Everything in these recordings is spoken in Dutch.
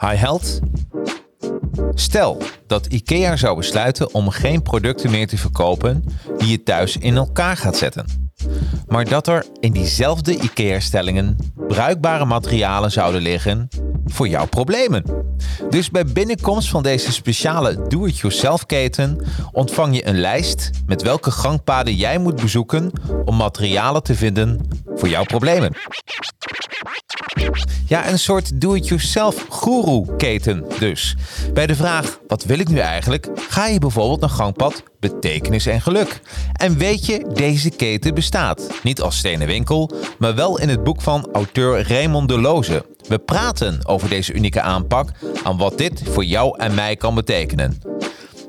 Hi Health. Stel dat IKEA zou besluiten om geen producten meer te verkopen die je thuis in elkaar gaat zetten. Maar dat er in diezelfde IKEA-stellingen bruikbare materialen zouden liggen voor jouw problemen. Dus bij binnenkomst van deze speciale do-it-yourself keten ontvang je een lijst met welke gangpaden jij moet bezoeken om materialen te vinden voor jouw problemen. Ja, een soort do-it-yourself guru-keten dus. Bij de vraag, wat wil ik nu eigenlijk, ga je bijvoorbeeld naar gangpad betekenis en geluk. En weet je, deze keten bestaat. Niet als stenen winkel, maar wel in het boek van auteur Raymond Deloze. We praten over deze unieke aanpak en wat dit voor jou en mij kan betekenen.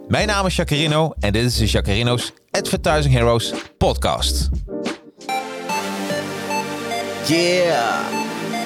Mijn naam is Jacarino en dit is de Jacarino's Advertising Heroes podcast. Yeah,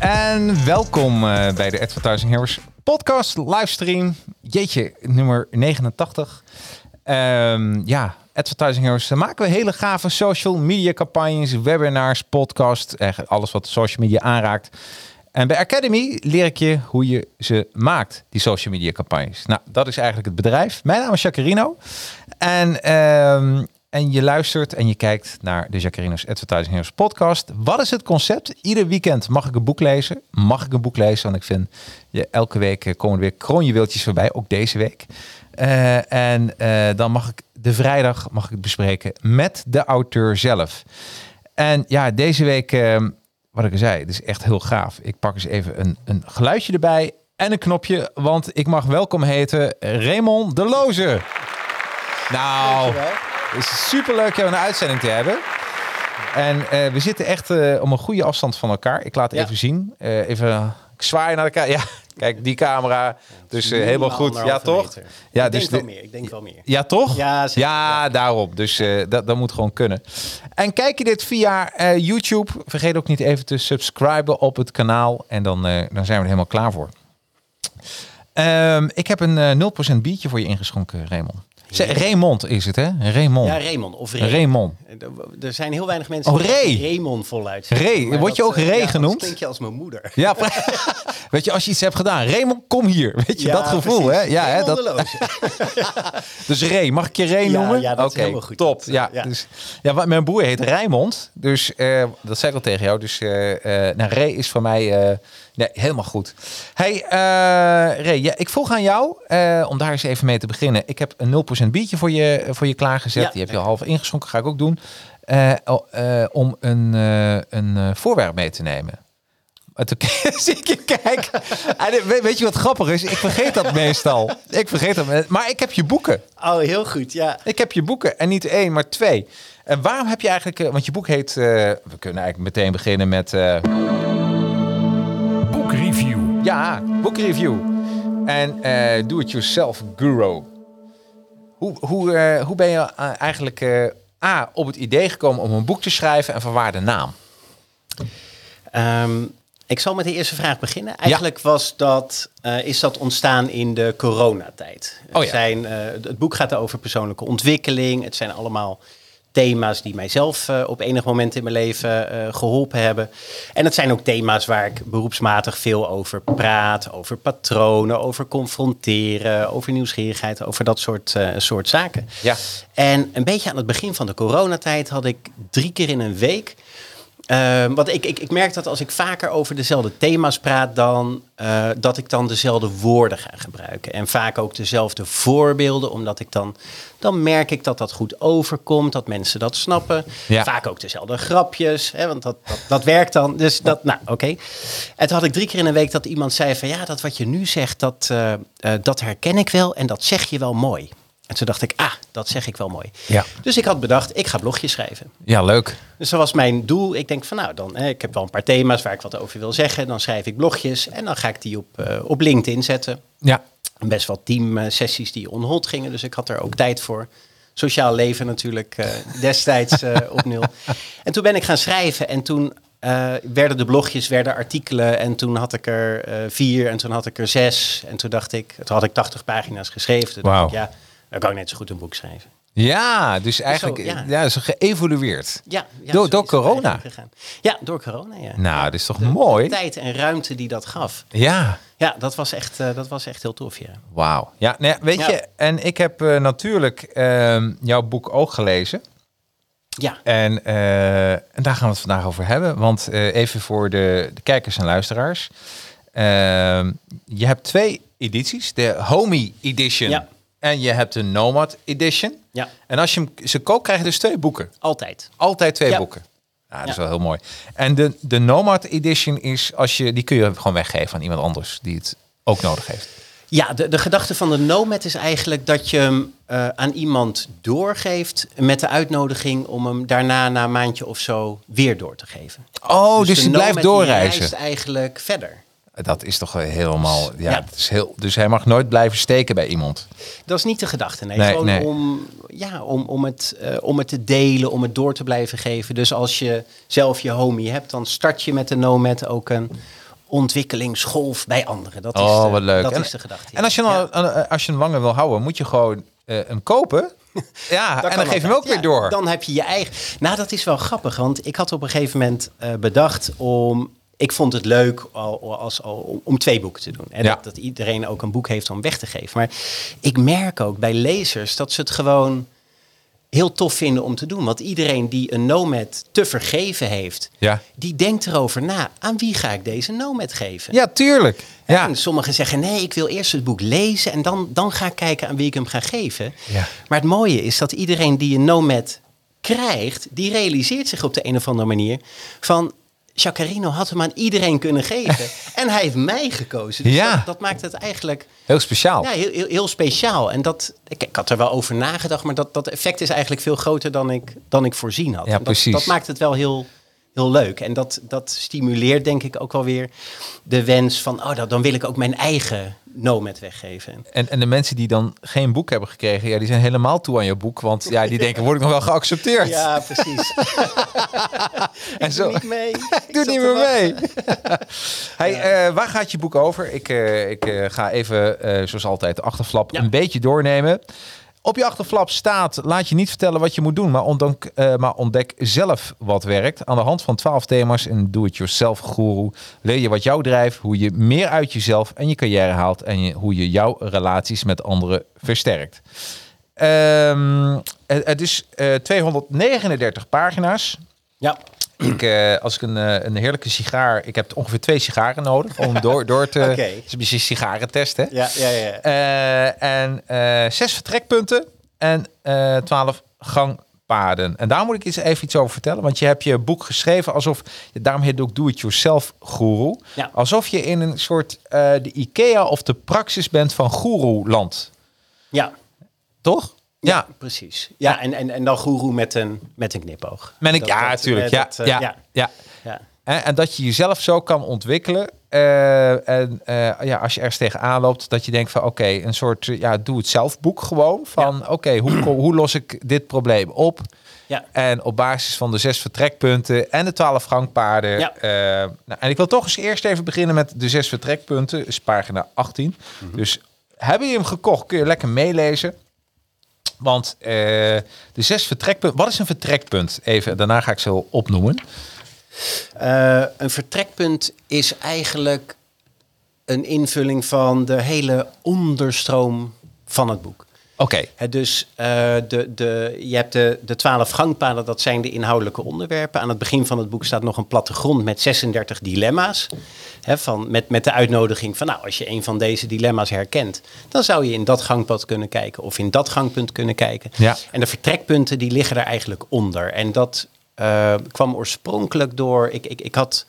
En welkom uh, bij de Advertising Heroes podcast, livestream. Jeetje, nummer 89. Um, ja, Advertising Heroes. Dan maken we hele gave social media campagnes, webinars, podcast, echt alles wat social media aanraakt. En bij Academy leer ik je hoe je ze maakt, die social media campagnes. Nou, dat is eigenlijk het bedrijf. Mijn naam is Jacarino. En um, en je luistert en je kijkt naar de Jacarino's Advertising Heroes podcast. Wat is het concept? Ieder weekend mag ik een boek lezen. Mag ik een boek lezen? Want ik vind je elke week eh, komen er weer kroonjuweeltjes voorbij, ook deze week. Uh, en uh, dan mag ik de vrijdag mag ik het bespreken met de auteur zelf. En ja, deze week, wat ik al zei, het is echt heel gaaf. Ik pak eens even een, een geluidje erbij en een knopje, want ik mag welkom heten Raymond de Loze. Nou, het is super leuk jou een uitzending te hebben. En uh, we zitten echt uh, om een goede afstand van elkaar. Ik laat het ja. even zien. Uh, even ik zwaai naar de camera. Ja, kijk, die camera. Dus helemaal goed. Ja, toch? Meter. Ja, ik dus denk wel meer. Ik denk wel meer. Ja, toch? Ja, zeker. ja daarom. Dus dat, dat moet gewoon kunnen. En kijk je dit via YouTube, vergeet ook niet even te subscriben op het kanaal. En dan, dan zijn we er helemaal klaar voor. Um, ik heb een 0% biertje voor je ingeschonken, Raymond. Raymond is het, hè? Raymond. Ja, Raymond. Of Ray. Raymond. Er zijn heel weinig mensen oh, Ray. die Raymond voluit Ray. Word je ook Ray ja, genoemd? Dat je als mijn moeder. Ja, weet je, als je iets hebt gedaan. Raymond, kom hier. Weet je, ja, dat gevoel, precies. hè? Ja, hè? Dat... dus Ray, mag ik je Ray ja, noemen? Ja, dat okay, is helemaal goed. top. Ja. Dus, ja, mijn broer heet Raymond. Dus uh, dat zei ik al tegen jou. Dus uh, uh, nou, Ray is voor mij... Nee, helemaal goed. Hey, uh, Ray, ja, ik vroeg aan jou, uh, om daar eens even mee te beginnen. Ik heb een 0% biertje voor je, voor je klaargezet. Ja, Die heb je al half ingeschonken, ga ik ook doen. Uh, om een, een voorwerp mee te nemen. Toen je kijken. en weet je wat grappig is? Ik vergeet dat meestal. Ik vergeet dat. Maar ik heb je boeken. Oh, heel goed, ja. Ik heb je boeken. En niet één, maar twee. En waarom heb je eigenlijk... Want je boek heet... we kunnen eigenlijk meteen beginnen met... Boekreview. Ja, boekreview. En uh, do-it-yourself guru. Hoe, hoe, uh, hoe ben je uh, eigenlijk A, op het idee gekomen om een boek te schrijven en van waar de naam? Um, ik zal met de eerste vraag beginnen. Eigenlijk ja. was dat, is dat ontstaan in de coronatijd. Oh, ja. zijn, het boek gaat over persoonlijke ontwikkeling. Het zijn allemaal thema's die mijzelf uh, op enig moment in mijn leven uh, geholpen hebben. En het zijn ook thema's waar ik beroepsmatig veel over praat. Over patronen, over confronteren, over nieuwsgierigheid, over dat soort, uh, soort zaken. Ja. En een beetje aan het begin van de coronatijd had ik drie keer in een week Ehm, want ik, ik, ik merk dat als ik vaker over dezelfde thema's praat, dan eh, dat ik dan dezelfde woorden ga gebruiken. En vaak ook dezelfde voorbeelden, omdat ik dan, dan merk ik dat dat goed overkomt, dat mensen dat snappen. Ja. Vaak ook dezelfde grapjes, hè, want dat, dat, dat werkt dan. Dus dat, nou oké. En toen had ik drie keer in een week dat iemand zei van ja, dat wat je nu zegt, dat, eh, eh, dat herken ik wel en dat zeg je wel mooi. En toen dacht ik, ah, dat zeg ik wel mooi. Ja. Dus ik had bedacht, ik ga blogjes schrijven. Ja, leuk. Dus dat was mijn doel. Ik denk van nou, dan, hè, ik heb wel een paar thema's waar ik wat over wil zeggen. Dan schrijf ik blogjes en dan ga ik die op, eh, op LinkedIn zetten. Ja. Best wel teamsessies die on hold gingen, dus ik had er ook tijd voor. Sociaal leven natuurlijk eh, destijds eh, op nul. En toen ben ik gaan schrijven en toen eh, werden de blogjes, werden artikelen en toen had ik er eh, vier en toen had ik er zes. En toen dacht ik, toen had ik 80 pagina's geschreven. Toen dacht Wauw. ik, ja, dan kan ik net zo goed een boek schrijven. Ja, dus eigenlijk ja. ja. is geëvolueerd. Ja, ja, Door- door corona? Ja, door corona, ja. Nou, dat is toch De mooi? tijd en ruimte die dat gaf. Ja. Ja, dat was echt, eh, dat was echt heel tof, ja. Wauw. Ja, nou ja, weet je, en ik heb eh, natuurlijk ehm, jouw boek ook gelezen. Ja, En, eh, en daar gaan we het vandaag over hebben. Want even voor de, de kijkers en luisteraars. Ehm, je hebt twee edities. De Homie Edition Ja. En je hebt de Nomad Edition. ja, En als je hem ze koopt, krijg je dus twee boeken. altijd. Altijd twee Ja. boeken. Ja, dat is wel heel mooi. En de, de Nomad Edition is, als je, die kun je gewoon weggeven aan iemand anders die het ook nodig heeft. Ja, de, de gedachte van de Nomad is eigenlijk dat je hem eh, aan iemand doorgeeft met de uitnodiging om hem daarna na een maandje of zo weer door te geven. Oh, dus, die blijft die doorreizen. reist eigenlijk verder. Dat is toch helemaal. Ja, Ja. Het is heel, dus hij mag nooit blijven steken bij iemand. Dat is niet de gedachte, nee. Nee, Gewoon nee. Om, ja, om, om, het, eh, om het te delen, om het door te blijven geven. Dus als je zelf je homie hebt, dan start je met de Nomad ook een ontwikkelingsgolf bij anderen. Dat is Oh, de, wat leuk. Dat En- is de gedachte. ja. En als je, dan, Ja. als je hem langer wil houden, moet je gewoon eh, hem kopen. Ja, en dan geef je hem ook weer door. Dan heb je je eigen. Nou, dat is wel grappig, want ik had op een gegeven moment eh, bedacht om. Ik vond het leuk al, als, al, om- om twee boeken te doen. En Ja. dat, dat iedereen ook een boek heeft om weg te geven. Maar ik merk ook bij lezers dat ze het gewoon heel tof vinden om te doen. Want iedereen die een Nomad te vergeven heeft, Ja. die denkt erover na. Aan wie ga ik deze Nomad geven? Ja, tuurlijk. Ja. En sommigen zeggen nee, ik wil eerst het boek lezen en dan, dan ga ik kijken aan wie ik hem ga geven. Ja. Maar het mooie is dat iedereen die een Nomad krijgt, die realiseert zich op de een of andere manier van Chacarino had hem aan iedereen kunnen geven. en hij heeft mij gekozen. Dus Ja. dat, dat maakt het eigenlijk Heel speciaal. ja, heel, heel, heel speciaal. En dat, ik, ik had er wel over nagedacht, maar dat, dat effect is eigenlijk veel groter dan ik, dan ik voorzien had. Ja, dat, precies. dat maakt het wel heel, heel leuk. En dat, dat stimuleert denk ik ook wel weer de wens van, oh, dat, dan wil ik ook mijn eigen Nomad weggeven. En, en de mensen die dan geen boek hebben gekregen, ja, die zijn helemaal toe aan je boek. Want ja, die denken, word ik nog wel geaccepteerd? Ja, precies. en zo. Doe niet mee. Ik doe niet meer mee. hey, eh, waar gaat je boek over? Ik, eh, ik eh, ga even, zoals altijd, de achterflap Ja. een beetje doornemen. Op je achterflap staat, laat je niet vertellen wat je moet doen, maar ontdek, eh, maar ontdek zelf wat werkt. Aan de hand van 12 thema's en do-it-yourself guru leer je wat jou drijft, hoe je meer uit jezelf en je carrière haalt en hoe je jouw relaties met anderen versterkt. Ehm, het, is eh, 239 pagina's. Ja, Ik, eh, als ik een, eh, een heerlijke sigaar... Ik heb ongeveer twee sigaren nodig om door, door te... Oké. Het is een beetje een sigarentest, hè? ja, ja. ja. Eh, en zes vertrekpunten en twaalf gangpaden. En daar moet ik eens even iets over vertellen. Want je hebt je boek geschreven alsof... Daarom heet het ook Do-It-Yourself Guru. Ja. Alsof je in een soort de IKEA of de praxis bent van Guru-land. ja. Toch? Ja. precies. Ja, en, en, en dan goeroe met een, met een knipoog. Men ik, Dat- ja, natuurlijk. eh, Ja, eh, ja, ja, ja. ja. Hè, En dat je jezelf zo kan ontwikkelen. eh, en ja, als je ergens tegenaan loopt, dat je denkt van oké, een soort ja, doe het zelf boek gewoon. Van oké, hoe, hoe los ik dit probleem op? Ja. En op basis van de zes vertrekpunten en de twaalf gangpaarden. Ja. nou, en ik wil toch eens eerst even beginnen met de zes vertrekpunten. is pagina 18. Mhm. Dus hebben je hem gekocht, kun je lekker meelezen. Want eh, de zes vertrekpunten. Wat is een vertrekpunt? Even, daarna ga ik ze opnoemen. Eh, een vertrekpunt is eigenlijk een invulling van de hele onderstroom van het boek. Oké. Dus eh, de, de, je hebt de, de twaalf gangpaden, dat zijn de inhoudelijke onderwerpen. Aan het begin van het boek staat nog een plattegrond met 36 dilemma's. Hè, van, met, met de uitnodiging van, nou, als je een van deze dilemma's herkent, dan zou je in dat gangpad kunnen kijken of in dat gangpunt kunnen kijken. Ja. En de vertrekpunten, die liggen er eigenlijk onder. En dat eh, kwam oorspronkelijk door, ik, ik, ik had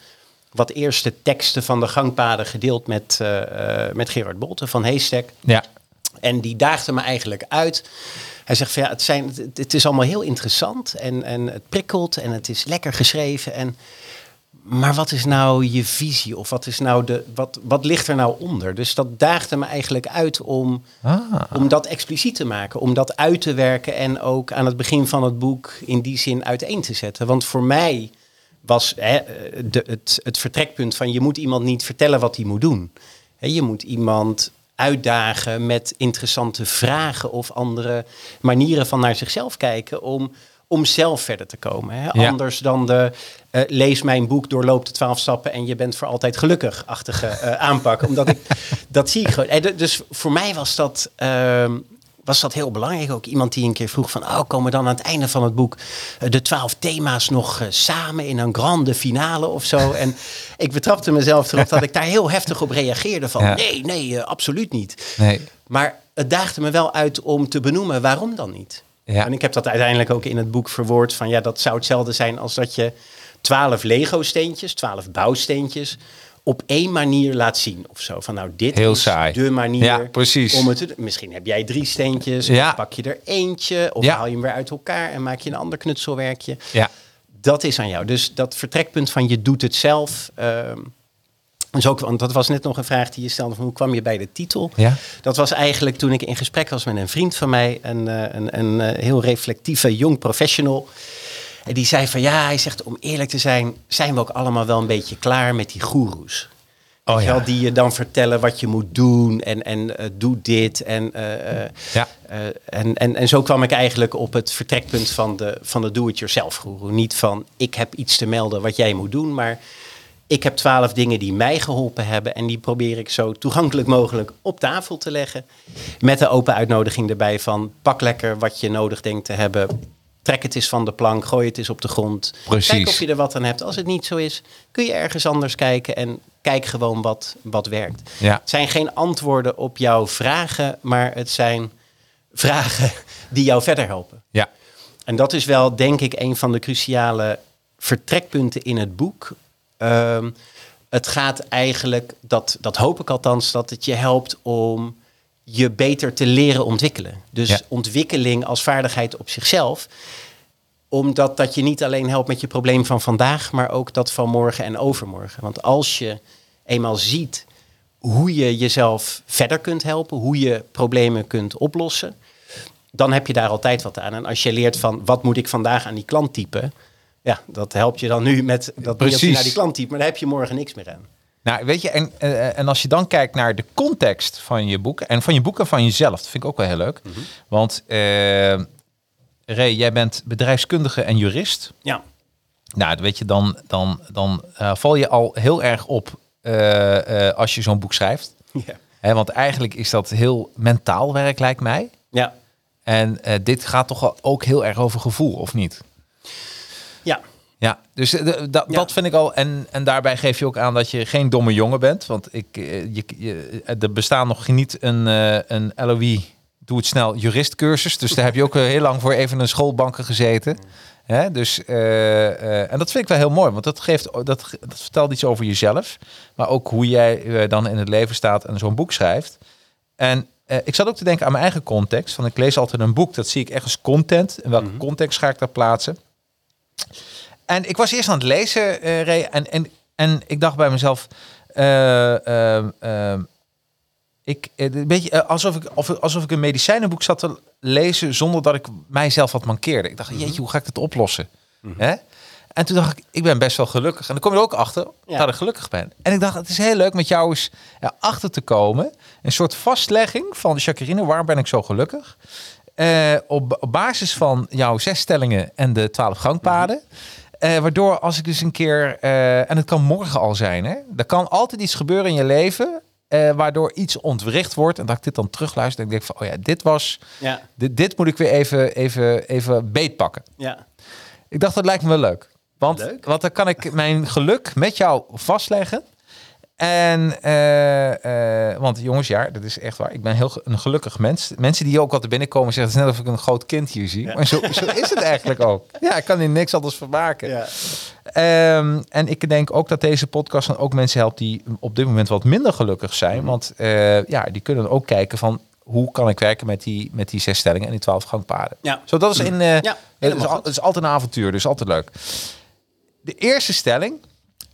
wat eerste teksten van de gangpaden gedeeld met, eh, met Gerard Bolte van Heestek. Ja. En die daagde me eigenlijk uit. Hij zegt van ja, het, zijn, het, het is allemaal heel interessant en, en het prikkelt en het is lekker geschreven. En, maar wat is nou je visie of wat, is nou de, wat, wat ligt er nou onder? Dus dat daagde me eigenlijk uit om, Ah. om dat expliciet te maken, om dat uit te werken en ook aan het begin van het boek in die zin uiteen te zetten. Want voor mij was hè, de, het, het vertrekpunt van je moet iemand niet vertellen wat hij moet doen. Je moet iemand uitdagen met interessante vragen of andere manieren van naar zichzelf kijken om, om zelf verder te komen. Hè. Ja. Anders dan de eh, lees mijn boek, doorloop de twaalf stappen en je bent voor altijd gelukkig-achtige eh, aanpak. Omdat ik, dat zie ik gewoon. Dus voor mij was dat, ehm, was dat heel belangrijk. Ook iemand die een keer vroeg van, oh, komen dan aan het einde van het boek eh, de twaalf thema's nog eh, samen in een grande finale of zo. En ik betrapte mezelf erop dat ik daar heel heftig op reageerde van, Ja. nee, nee, eh, absoluut niet. Nee. Maar het daagde me wel uit om te benoemen waarom dan niet. Ja. En ik heb dat uiteindelijk ook in het boek verwoord van ja, dat zou hetzelfde zijn als dat je twaalf Lego-steentjes, twaalf bouwsteentjes op één manier laat zien of zo. Van nou, dit Heel is saai. de manier Ja, precies. om het te doen. Misschien heb jij drie steentjes, Ja. of pak je er eentje, of Ja. haal je hem weer uit elkaar en maak je een ander knutselwerkje. Ja. Dat is aan jou. Dus dat vertrekpunt van je doet het zelf. ehm, dus ook, want dat was net nog een vraag die je stelde van hoe kwam je bij de titel? Ja. Dat was eigenlijk toen ik in gesprek was met een vriend van mij, een, eh, een, een eh, heel reflectieve jong professional. En die zei van ja, hij zegt om eerlijk te zijn, zijn we ook allemaal wel een beetje klaar met die goeroes. Oh ja. die je dan vertellen wat je moet doen en, en eh, doe dit. En, eh, Ja. eh, en, en, en zo kwam ik eigenlijk op het vertrekpunt van de, van de do-it-yourself guru. Niet van ik heb iets te melden wat jij moet doen, maar ik heb twaalf dingen die mij geholpen hebben en die probeer ik zo toegankelijk mogelijk op tafel te leggen. Met de open uitnodiging erbij van pak lekker wat je nodig denkt te hebben. Trek het eens van de plank, gooi het eens op de grond. Precies. Kijk of je er wat aan hebt. Als het niet zo is, kun je ergens anders kijken en kijk gewoon wat, wat werkt. Ja. Het zijn geen antwoorden op jouw vragen, maar het zijn vragen die jou verder helpen. Ja. En dat is wel, denk ik, een van de cruciale vertrekpunten in het boek. Ehm, het gaat eigenlijk, dat, dat hoop ik althans, dat het je helpt om je beter te leren ontwikkelen. Dus Ja. ontwikkeling als vaardigheid op zichzelf. Omdat dat je niet alleen helpt met je probleem van vandaag, maar ook dat van morgen en overmorgen. Want als je eenmaal ziet hoe je jezelf verder kunt helpen, hoe je problemen kunt oplossen, dan heb je daar altijd wat aan. En als je leert van wat moet ik vandaag aan die klant typen, ja, dat helpt je dan nu met dat Precies. naar die klant typen, maar daar heb je morgen niks meer aan. Nou, weet je, en, eh, en als je dan kijkt naar de context van je boek en van je boek en van jezelf, dat vind ik ook wel heel leuk. Mhm. Want eh Ray, jij bent bedrijfskundige en jurist. Ja, Nou, weet je, dan, dan, dan eh, val je al heel erg op eh, eh, als je zo'n boek schrijft. ja, want eigenlijk is dat heel mentaal werk, lijkt mij. ja, En eh, dit gaat toch ook heel erg over gevoel, of niet? Ja. Dus eh, de- da- Ja. dat vind ik al. En, en daarbij geef je ook aan dat je geen domme jongen bent. Want ik, eh, je, je, er bestaan nog niet een, eh, een LOE, doe het snel, juristcursus. Dus daar heb je ook eh, heel lang voor even in schoolbanken gezeten. Hè? Dus, eh, eh, en dat vind ik wel heel mooi, want dat, geeft, dat, dat vertelt iets over jezelf. Maar ook hoe jij eh, dan in het leven staat en zo'n boek schrijft. En eh, ik zat ook te denken aan mijn eigen context. Van ik lees altijd een boek, dat zie ik echt als content. In welke context ga ik dat plaatsen? En ik was eerst aan het lezen, Ray, en, en, en ik dacht bij mezelf, eh, ehm, ehm, ik, eh, een beetje alsof ik, of, alsof ik een medicijnenboek zat te lezen zonder dat ik mijzelf wat mankeerde. Ik dacht, jeetje, hoe ga ik dit oplossen? Hè? En toen dacht ik, ik ben best wel gelukkig. En dan kom je er ook achter Ja. dat ik gelukkig ben. En ik dacht, het is heel leuk met jou eens achter te komen. Een soort vastlegging van Jacqueline, waar ben ik zo gelukkig? Op, op basis van jouw zes stellingen en de twaalf gangpaden. Eh, waardoor als ik dus een keer, eh, en het kan morgen al zijn, hè? Er kan altijd iets gebeuren in je leven eh, waardoor iets ontwricht wordt. En dat ik dit dan terugluister en ik denk van, oh ja, dit was, Ja, dit, dit moet ik weer even, even, even beetpakken. ja. Ik dacht, dat lijkt me wel leuk. Want, Leuk. want dan kan ik mijn geluk met jou vastleggen. En, eh, eh, want jongens, ja, dat is echt waar. Ik ben heel ge- een gelukkig mens. Mensen die ook altijd binnenkomen zeggen, het is net of ik een groot kind hier zie. Maar zo, zo is het eigenlijk ook. Ja, ik kan hier niks anders van maken. ja. Ehm, en ik denk ook dat deze podcast dan ook mensen helpt die op dit moment wat minder gelukkig zijn. Mhm. Want eh, ja, die kunnen ook kijken van hoe kan ik werken met die, met die zes stellingen en die twaalf gangpaden. Ja. Zo, dat is in. Ja, het, is, al- het is altijd een avontuur, dus altijd leuk. De eerste stelling,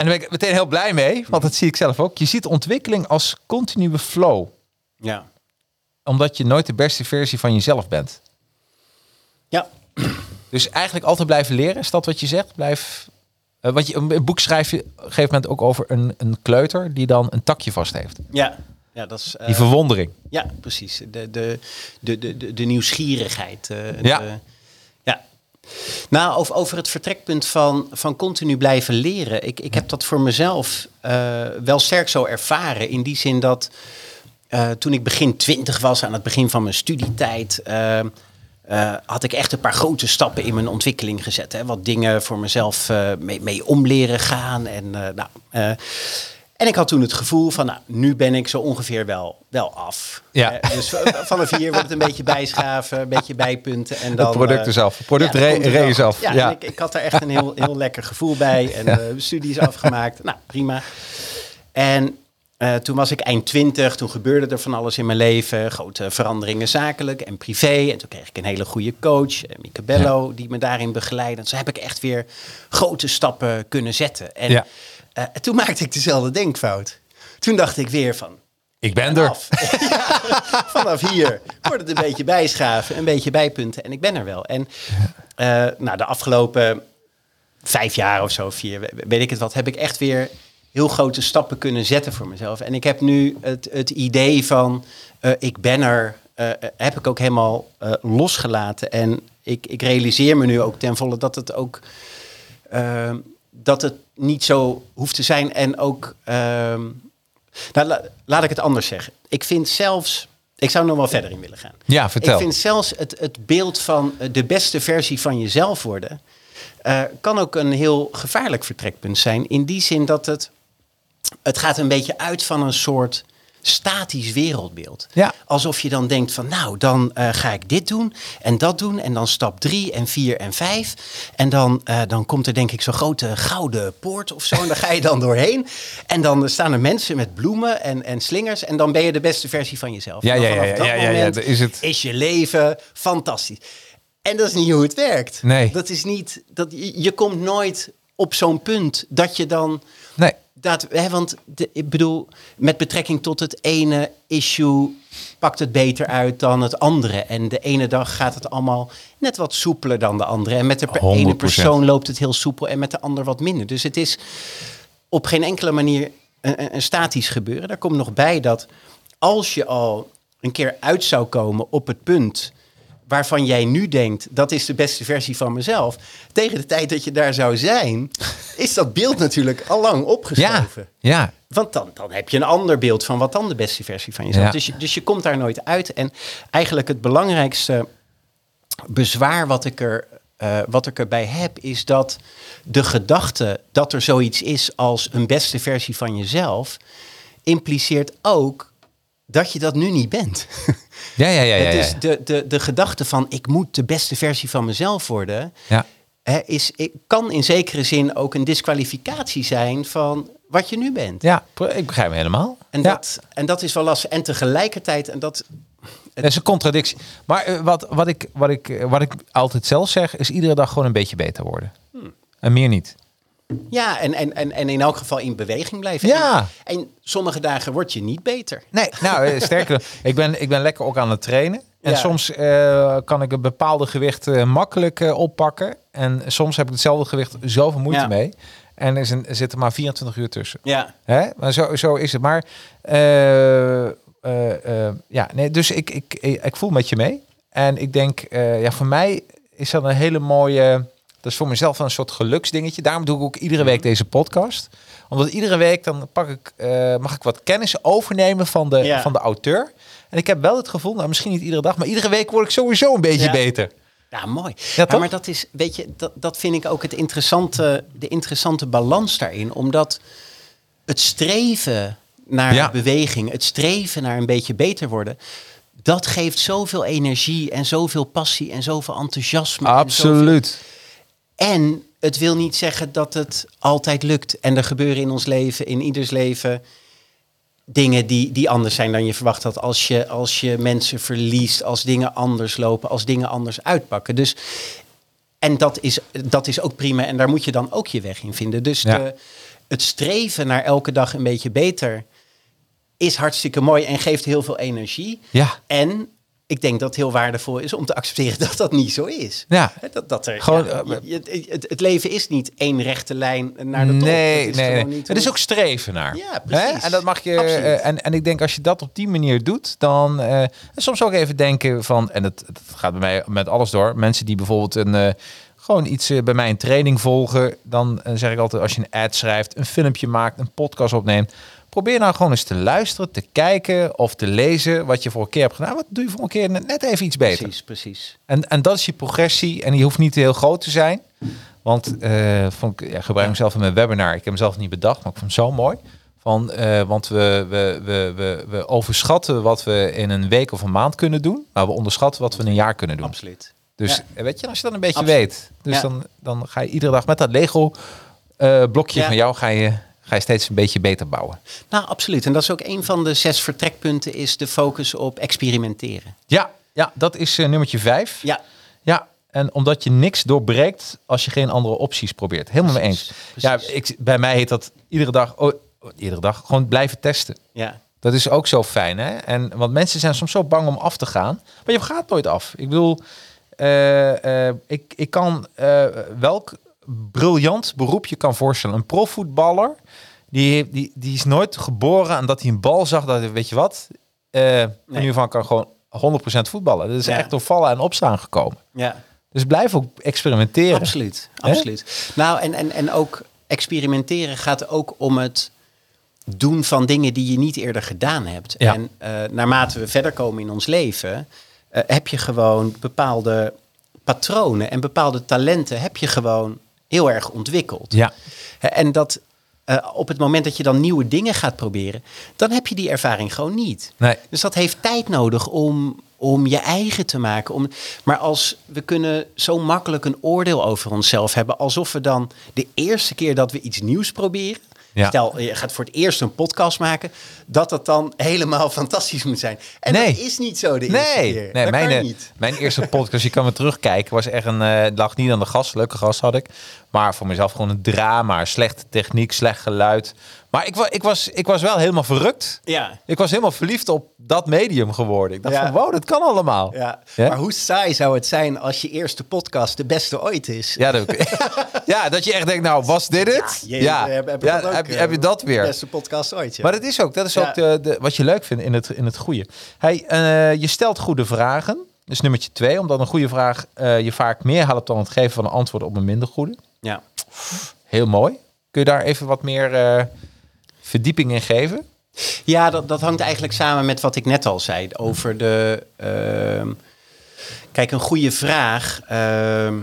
en daar ben ik meteen heel blij mee, want dat zie ik zelf ook. Je ziet ontwikkeling als continue flow, Ja. omdat je nooit de beste versie van jezelf bent. Ja. Dus eigenlijk altijd blijven leren, is dat wat je zegt? Blijf. eh, wat je, een boek schrijf je op een gegeven moment ook over een, een kleuter die dan een takje vast heeft. Ja. Ja, dat is... eh, Die verwondering. Ja, precies. De, de, de, de, de, nieuwsgierigheid. eh, Ja. de- ja. Nou, over, het vertrekpunt van, van continu blijven leren. Ik, ik heb dat voor mezelf eh, wel sterk zo ervaren. In die zin dat eh, toen ik begin twintig was, aan het begin van mijn studietijd... eh, had ik echt een paar grote stappen in mijn ontwikkeling gezet. Hè? Wat dingen voor mezelf mee, mee om leren gaan. En, nou, en ik had toen het gevoel van, nou, nu ben ik zo ongeveer wel, wel af. Ja. Eh, dus vanaf hier wordt het een beetje bijschaven, een beetje bijpunten. En dan, Het product eh, zelf. Het product re- je zelf. goed. Ja, Ja. en Ik, ik had daar echt een heel, heel lekker gevoel bij. En de studie is afgemaakt. Nou, prima. En eh, toen was ik eind twintig, toen gebeurde er van alles in mijn leven. Grote veranderingen zakelijk en privé. En toen kreeg ik een hele goede coach, Mieke Bello, die me daarin begeleidde. En zo heb ik echt weer grote stappen kunnen zetten. En Ja. Eh, toen maakte ik dezelfde denkfout. Toen dacht ik weer van, Ik ben er. Ja, vanaf hier wordt het een beetje bijschaven, een beetje bijpunten en ik ben er wel. En eh, nou, de afgelopen vijf jaar of zo, vier, we- weet ik het wat, heb ik echt weer heel grote stappen kunnen zetten voor mezelf. En ik heb nu het, het idee van eh, ik ben er, heb ik ook helemaal losgelaten. En ik, ik realiseer me nu ook ten volle dat het ook dat het niet zo hoeft te zijn. En ook, ehm, nou, la- laat ik het anders zeggen. Ik vind zelfs, ik zou nog wel verder in willen gaan. Ja, vertel. Ik vind zelfs het, het beeld van eh, de beste versie van jezelf worden, eh, kan ook een heel gevaarlijk vertrekpunt zijn. In die zin dat het, het gaat een beetje uit van een soort statisch wereldbeeld. Ja. Alsof je dan denkt van nou, dan eh, ga ik dit doen en dat doen. En dan stap drie en vier en vijf. En dan, eh, dan komt er denk ik zo'n grote gouden poort of zo. En daar ga je dan doorheen. En dan staan er mensen met bloemen en, en slingers. En dan ben je de beste versie van jezelf. Ja, ja, ja, ja, dat ja, ja, is het. is je leven fantastisch. En dat is niet hoe het werkt. Nee. Dat is niet, dat, je, je komt nooit op zo'n punt dat je dan Nee. Dat, hè, want de, ik bedoel, met betrekking tot het ene issue pakt het beter uit dan het andere. En de ene dag gaat het allemaal net wat soepeler dan de andere. En met de per- ene 100%. persoon loopt het heel soepel en met de ander wat minder. Dus het is op geen enkele manier een statisch gebeuren. Daar komt nog bij dat als je al een keer uit zou komen op het punt waarvan jij nu denkt, dat is de beste versie van mezelf. Tegen de tijd dat je daar zou zijn, is dat beeld natuurlijk al lang Ja. opgeschoven. Ja. Want dan, dan heb je een ander beeld van wat dan de beste versie van jezelf. Ja. Dus, je, dus je komt daar nooit uit. En eigenlijk het belangrijkste bezwaar wat ik, er, eh, wat ik erbij heb, is dat de gedachte dat er zoiets is als een beste versie van jezelf, impliceert ook dat je dat nu niet bent. Ja, ja, ja, ja. Het ja. is de, de, de gedachte van ik moet de beste versie van mezelf worden, Ja. hè, is, ik- kan in zekere zin ook een disqualificatie zijn van wat je nu bent. Ja, ik begrijp me helemaal. En, ja. dat, en dat is wel lastig. En tegelijkertijd, en dat, Dat is een contradictie. Maar eh, wat, wat, ik, wat, ik, eh, wat ik altijd zelf zeg, is iedere dag gewoon een beetje beter worden. Hmm. En meer niet. Ja, en, en, en, en in elk geval in beweging blijven. Ja. En, en sommige dagen word je niet beter. Nee, nou, eh, sterker ik ben, ik ben lekker ook aan het trainen. En Ja. soms eh, kan ik een bepaalde gewicht eh, makkelijk oppakken. En soms heb ik hetzelfde gewicht zoveel moeite Ja. mee. En er, is een, er zitten maar 24 uur tussen. Ja, Hè? Maar zo, zo is het. Maar ja, nee, dus ik, ik, ik, ik voel met je mee. En ik denk, ja, voor mij is dat een hele mooie Dat is voor mezelf een soort geluksdingetje. Daarom doe ik ook iedere week deze podcast. Omdat iedere week dan pak ik, eh, mag ik wat kennis overnemen van de, Ja. van de auteur. En ik heb wel het gevoel, nou misschien niet iedere dag, maar iedere week word ik sowieso een beetje Ja. beter. Ja, mooi. Ja, maar dat is, weet je, dat, dat vind ik ook het interessante, de interessante balans daarin. Omdat het streven naar Ja. beweging, het streven naar een beetje beter worden, dat geeft zoveel energie en zoveel passie en zoveel enthousiasme. en zoveel- Absoluut. En het wil niet zeggen dat het altijd lukt. En er gebeuren in ons leven, in ieders leven, dingen die, die anders zijn dan je verwacht had. Als je, als je mensen verliest, als dingen anders lopen, als dingen anders uitpakken. Dus, en dat is, dat is ook prima. En daar moet je dan ook je weg in vinden. Dus Ja. de, het streven naar elke dag een beetje beter is hartstikke mooi en geeft heel veel energie. Ja. En ik denk dat het heel waardevol is om te accepteren dat dat niet zo is. Ja. Dat, dat er, Gewoon, ja, eh, je- het, het leven is niet één rechte lijn naar de top. Nee, Dat is nee, niet Het is ook streven naar. Ja, Hè? precies. En dat mag je. Eh, en, en ik denk als je dat op die manier doet, dan eh, soms ook even denken van. En dat, dat gaat bij mij met alles door. Mensen die bijvoorbeeld een. gewoon iets bij mij een training volgen. Dan zeg ik altijd: als je een ad schrijft, een filmpje maakt, een podcast opneemt. Probeer nou gewoon eens te luisteren, te kijken of te lezen wat je voor een keer hebt gedaan. Wat doe je voor een keer net even iets beter? Precies, precies. En, en dat is je progressie. En die hoeft niet heel groot te zijn. Want eh vond ik ja, gebruik hem zelf in mijn webinar. Ik heb hem zelf niet bedacht, maar ik vond hem zo mooi. Van, eh, want we, we, we, we, we overschatten wat we in een week of een maand kunnen doen. Maar we onderschatten wat we in een jaar kunnen doen. Absoluut. Dus Ja. eh, weet je, als je dat een beetje Absoluut. weet. Dus Ja. dan, dan ga je iedere dag met dat Lego blokje van jou ga je, ga je steeds een beetje beter bouwen. Nou, absoluut. En dat is ook een van de zes vertrekpunten, is de focus op experimenteren. Ja, ja dat is eh, nummertje vijf. Ja, Ja, en omdat je niks doorbreekt als je geen andere opties probeert. Helemaal mee eens. Precies, Ja, ik, bij mij heet dat iedere dag, oh, oh, iedere dag, gewoon blijven testen. ja. Dat is ook zo fijn, hè? En, want mensen zijn soms zo bang om af te gaan. Maar je gaat nooit af. Ik bedoel, eh, eh, ik, ik kan welk briljant beroep je kan voorstellen. Een profvoetballer, die, die, die is nooit geboren aan dat hij een bal zag. Dat, hij, weet je wat, van nu van kan gewoon 100% voetballen. Dat is Ja. echt door vallen en opstaan gekomen. ja. Dus blijf ook experimenteren. Absoluut, absoluut. Nou, en, en, en ook experimenteren gaat ook om het doen van dingen die je niet eerder gedaan hebt. Ja. En eh, naarmate we verder komen in ons leven, eh, heb je gewoon bepaalde patronen en bepaalde talenten heb je gewoon heel erg ontwikkeld. Ja, En dat eh, op het moment dat je dan nieuwe dingen gaat proberen, dan heb je die ervaring gewoon niet. nee. Dus dat heeft tijd nodig om, om je eigen te maken. Om, maar als we kunnen zo makkelijk een oordeel over onszelf hebben, alsof we dan de eerste keer dat we iets nieuws proberen. Ja. Stel, je gaat voor het eerst een podcast maken, dat het dan helemaal fantastisch moet zijn. En Nee. dat is niet zo de eerste Nee, keer. nee dat mijn, kan eh, niet. mijn eerste podcast, je kan me terugkijken, was echt een, eh, lag niet aan de gast, leuke gast had ik. Maar voor mezelf gewoon een drama, slechte techniek, slecht geluid. Maar ik, ik, was, ik was wel helemaal verrukt. Ja. Ik was helemaal verliefd op dat medium geworden. Ik dacht Ja. van, wow, dat kan allemaal. Ja. Ja? Maar hoe saai zou het zijn als je eerste podcast de beste ooit is? Ja, dat, ja, dat je echt denkt, nou, was dit het? je- Ja, heb- heb je Ja, dat ook, heb, je- eh, heb je dat weer? Beste podcast ooit, ja. Maar dat is ook, dat is ook de, de, wat je leuk vindt in het, in het goede. Hey, eh, je stelt goede vragen. Dat is nummertje twee, omdat een goede vraag eh, je vaak meer helpt dan het geven van een antwoord op een minder goede. ja. Heel mooi. Kun je daar even wat meer verdieping in geven? Ja, dat, dat hangt eigenlijk samen met wat ik net al zei over de. ehm, kijk, een goede vraag. ehm,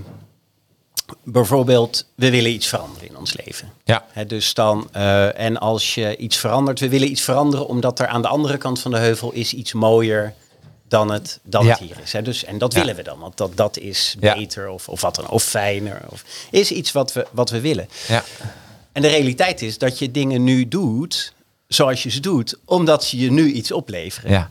bijvoorbeeld, we willen iets veranderen in ons leven. Ja. Dus dan, eh, en als je iets verandert, we willen iets veranderen omdat er aan de andere kant van de heuvel is iets mooier dan het, dan Ja. het hier is. Hè. Dus, en dat Ja. willen we dan, want dat, dat is beter of, of wat dan, of fijner. Of, is iets wat we, wat we willen. Ja. En de realiteit is dat je dingen nu doet zoals je ze doet, omdat ze je nu iets opleveren. Ja.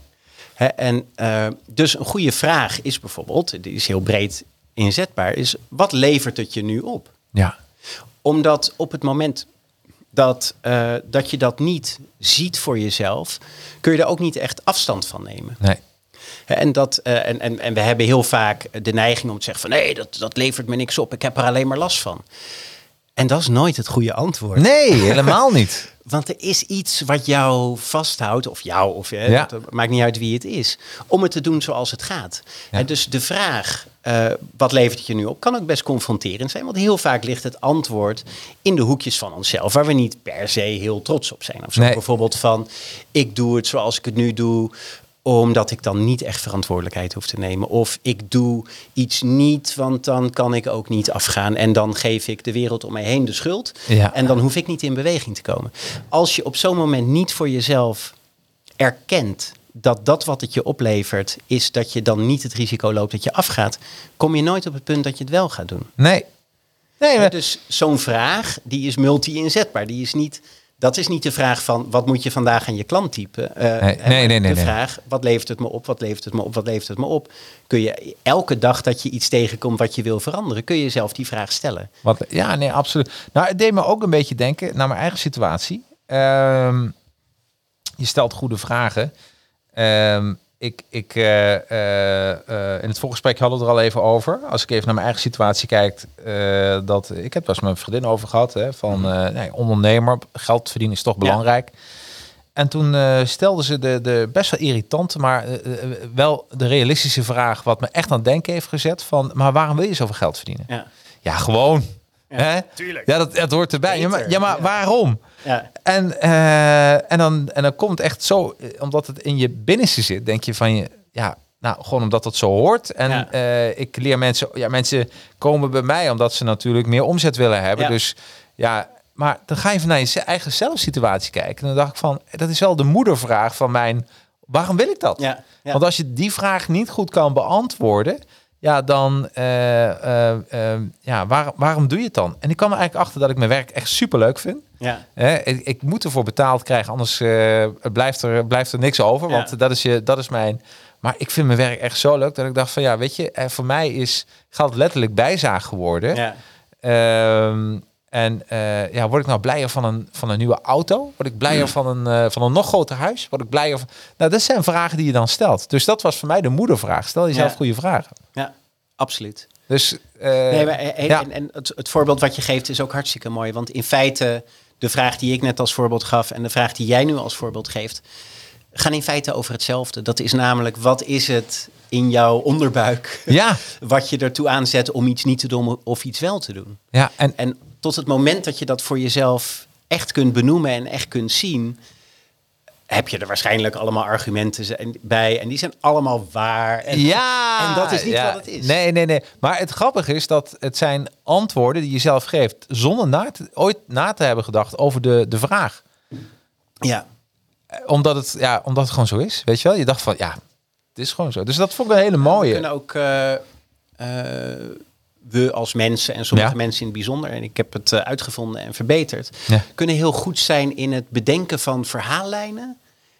En eh, dus een goede vraag is bijvoorbeeld, die is heel breed inzetbaar, is wat levert het je nu op? Ja. Omdat op het moment dat, eh, dat je dat niet ziet voor jezelf, kun je er ook niet echt afstand van nemen. Nee. En, dat, eh, en, en, en we hebben heel vaak de neiging om te zeggen van nee, dat, dat levert me niks op, ik heb er alleen maar last van. En dat is nooit het goede antwoord. Nee, helemaal niet. Want er is iets wat jou vasthoudt, of jou, of hè, Ja. het maakt niet uit wie het is, om het te doen zoals het gaat. Ja. En dus de vraag, eh, wat levert het je nu op, kan ook best confronterend zijn. Want heel vaak ligt het antwoord in de hoekjes van onszelf, waar we niet per se heel trots op zijn. Of zo. Nee. Bijvoorbeeld van, ik doe het zoals ik het nu doe, omdat ik dan niet echt verantwoordelijkheid hoef te nemen. Of ik doe iets niet, want dan kan ik ook niet afgaan. En dan geef ik de wereld om mij heen de schuld. Ja. En dan hoef ik niet in beweging te komen. Als je op zo'n moment niet voor jezelf erkent dat dat wat het je oplevert, is dat je dan niet het risico loopt dat je afgaat, kom je nooit op het punt dat je het wel gaat doen. Nee. Nee, maar- Dus zo'n vraag, die is multi-inzetbaar. Die is niet, dat is niet de vraag van, wat moet je vandaag aan je klant typen? Eh, Nee, nee, nee, nee, De vraag, wat levert het me op, wat levert het me op, wat levert het me op? Kun je elke dag dat je iets tegenkomt wat je wil veranderen, kun je jezelf die vraag stellen. Wat, ja, nee, absoluut. Nou, het deed me ook een beetje denken naar mijn eigen situatie. Ehm, je stelt goede vragen. Ehm, ik, ik, eh, eh, eh, in het voorgesprek hadden we er al even over. Als ik even naar mijn eigen situatie kijk, dat ik heb het eens met mijn vriendin over gehad. Hè, van nee, ondernemer, geld verdienen is toch belangrijk. En toen eh stelde ze de, de best wel irritante, maar wel de realistische vraag, wat me echt aan het denken heeft gezet: van, maar waarom wil je zoveel geld verdienen? Ja. Ja, gewoon. Ja, hè? tuurlijk. Ja, dat, dat hoort erbij. Ja, maar, ja, maar waarom? Ja. En, eh, en, dan, en dan komt het echt zo, eh, omdat het in je binnenste zit, denk je van je, ja, nou, gewoon omdat het zo hoort. En Ja. eh, ik leer mensen, ja, mensen komen bij mij omdat ze natuurlijk meer omzet willen hebben. Ja. Dus ja, maar dan ga je van naar je eigen zelfsituatie kijken. En dan dacht ik van, dat is wel de moedervraag van mijn, waarom wil ik dat? Ja. Want als je die vraag niet goed kan beantwoorden, ja, dan, ja, waar, waarom doe je het dan? En ik kwam er eigenlijk achter dat ik mijn werk echt super leuk vind. Ja. Ik, ik moet ervoor betaald krijgen, anders eh, blijft, er, blijft er niks over. Want Ja. dat, is je, dat is mijn. Maar ik vind mijn werk echt zo leuk dat ik dacht van ja, weet je, eh, voor mij is geld letterlijk bijzaag geworden. Ja. Ehm, en eh, ja, word ik nou blijer van een, van een nieuwe auto? Word ik blijer van, een, van een nog groter huis? Word ik blijer van... Nou, dat zijn vragen die je dan stelt. Dus dat was voor mij de moedervraag. Stel jezelf Ja. goede vragen. ja, absoluut. Dus Nee, maar, ja. en, en het, het voorbeeld wat je geeft is ook hartstikke mooi. Want in feite, de vraag die ik net als voorbeeld gaf en de vraag die jij nu als voorbeeld geeft, gaan in feite over hetzelfde. Dat is namelijk, wat is het in jouw onderbuik ja, wat je ertoe aanzet om iets niet te doen of iets wel te doen? ja, en En tot het moment dat je dat voor jezelf echt kunt benoemen en echt kunt zien, heb je er waarschijnlijk allemaal argumenten bij. En die zijn allemaal waar. En, ja, en dat is niet ja. wat het is. Nee, nee, nee. Maar het grappige is dat het zijn antwoorden die je zelf geeft, zonder na te, ooit na te hebben gedacht over de, de vraag. Ja, Eh, Omdat het, ja, omdat het gewoon zo is. Weet je wel? Je dacht van ja, het is gewoon zo. Dus dat vond ik een hele We mooie. kunnen ook, eh, eh, we als mensen en sommige Ja. mensen in het bijzonder, en ik heb het eh, uitgevonden en verbeterd, Ja. kunnen heel goed zijn in het bedenken van verhaallijnen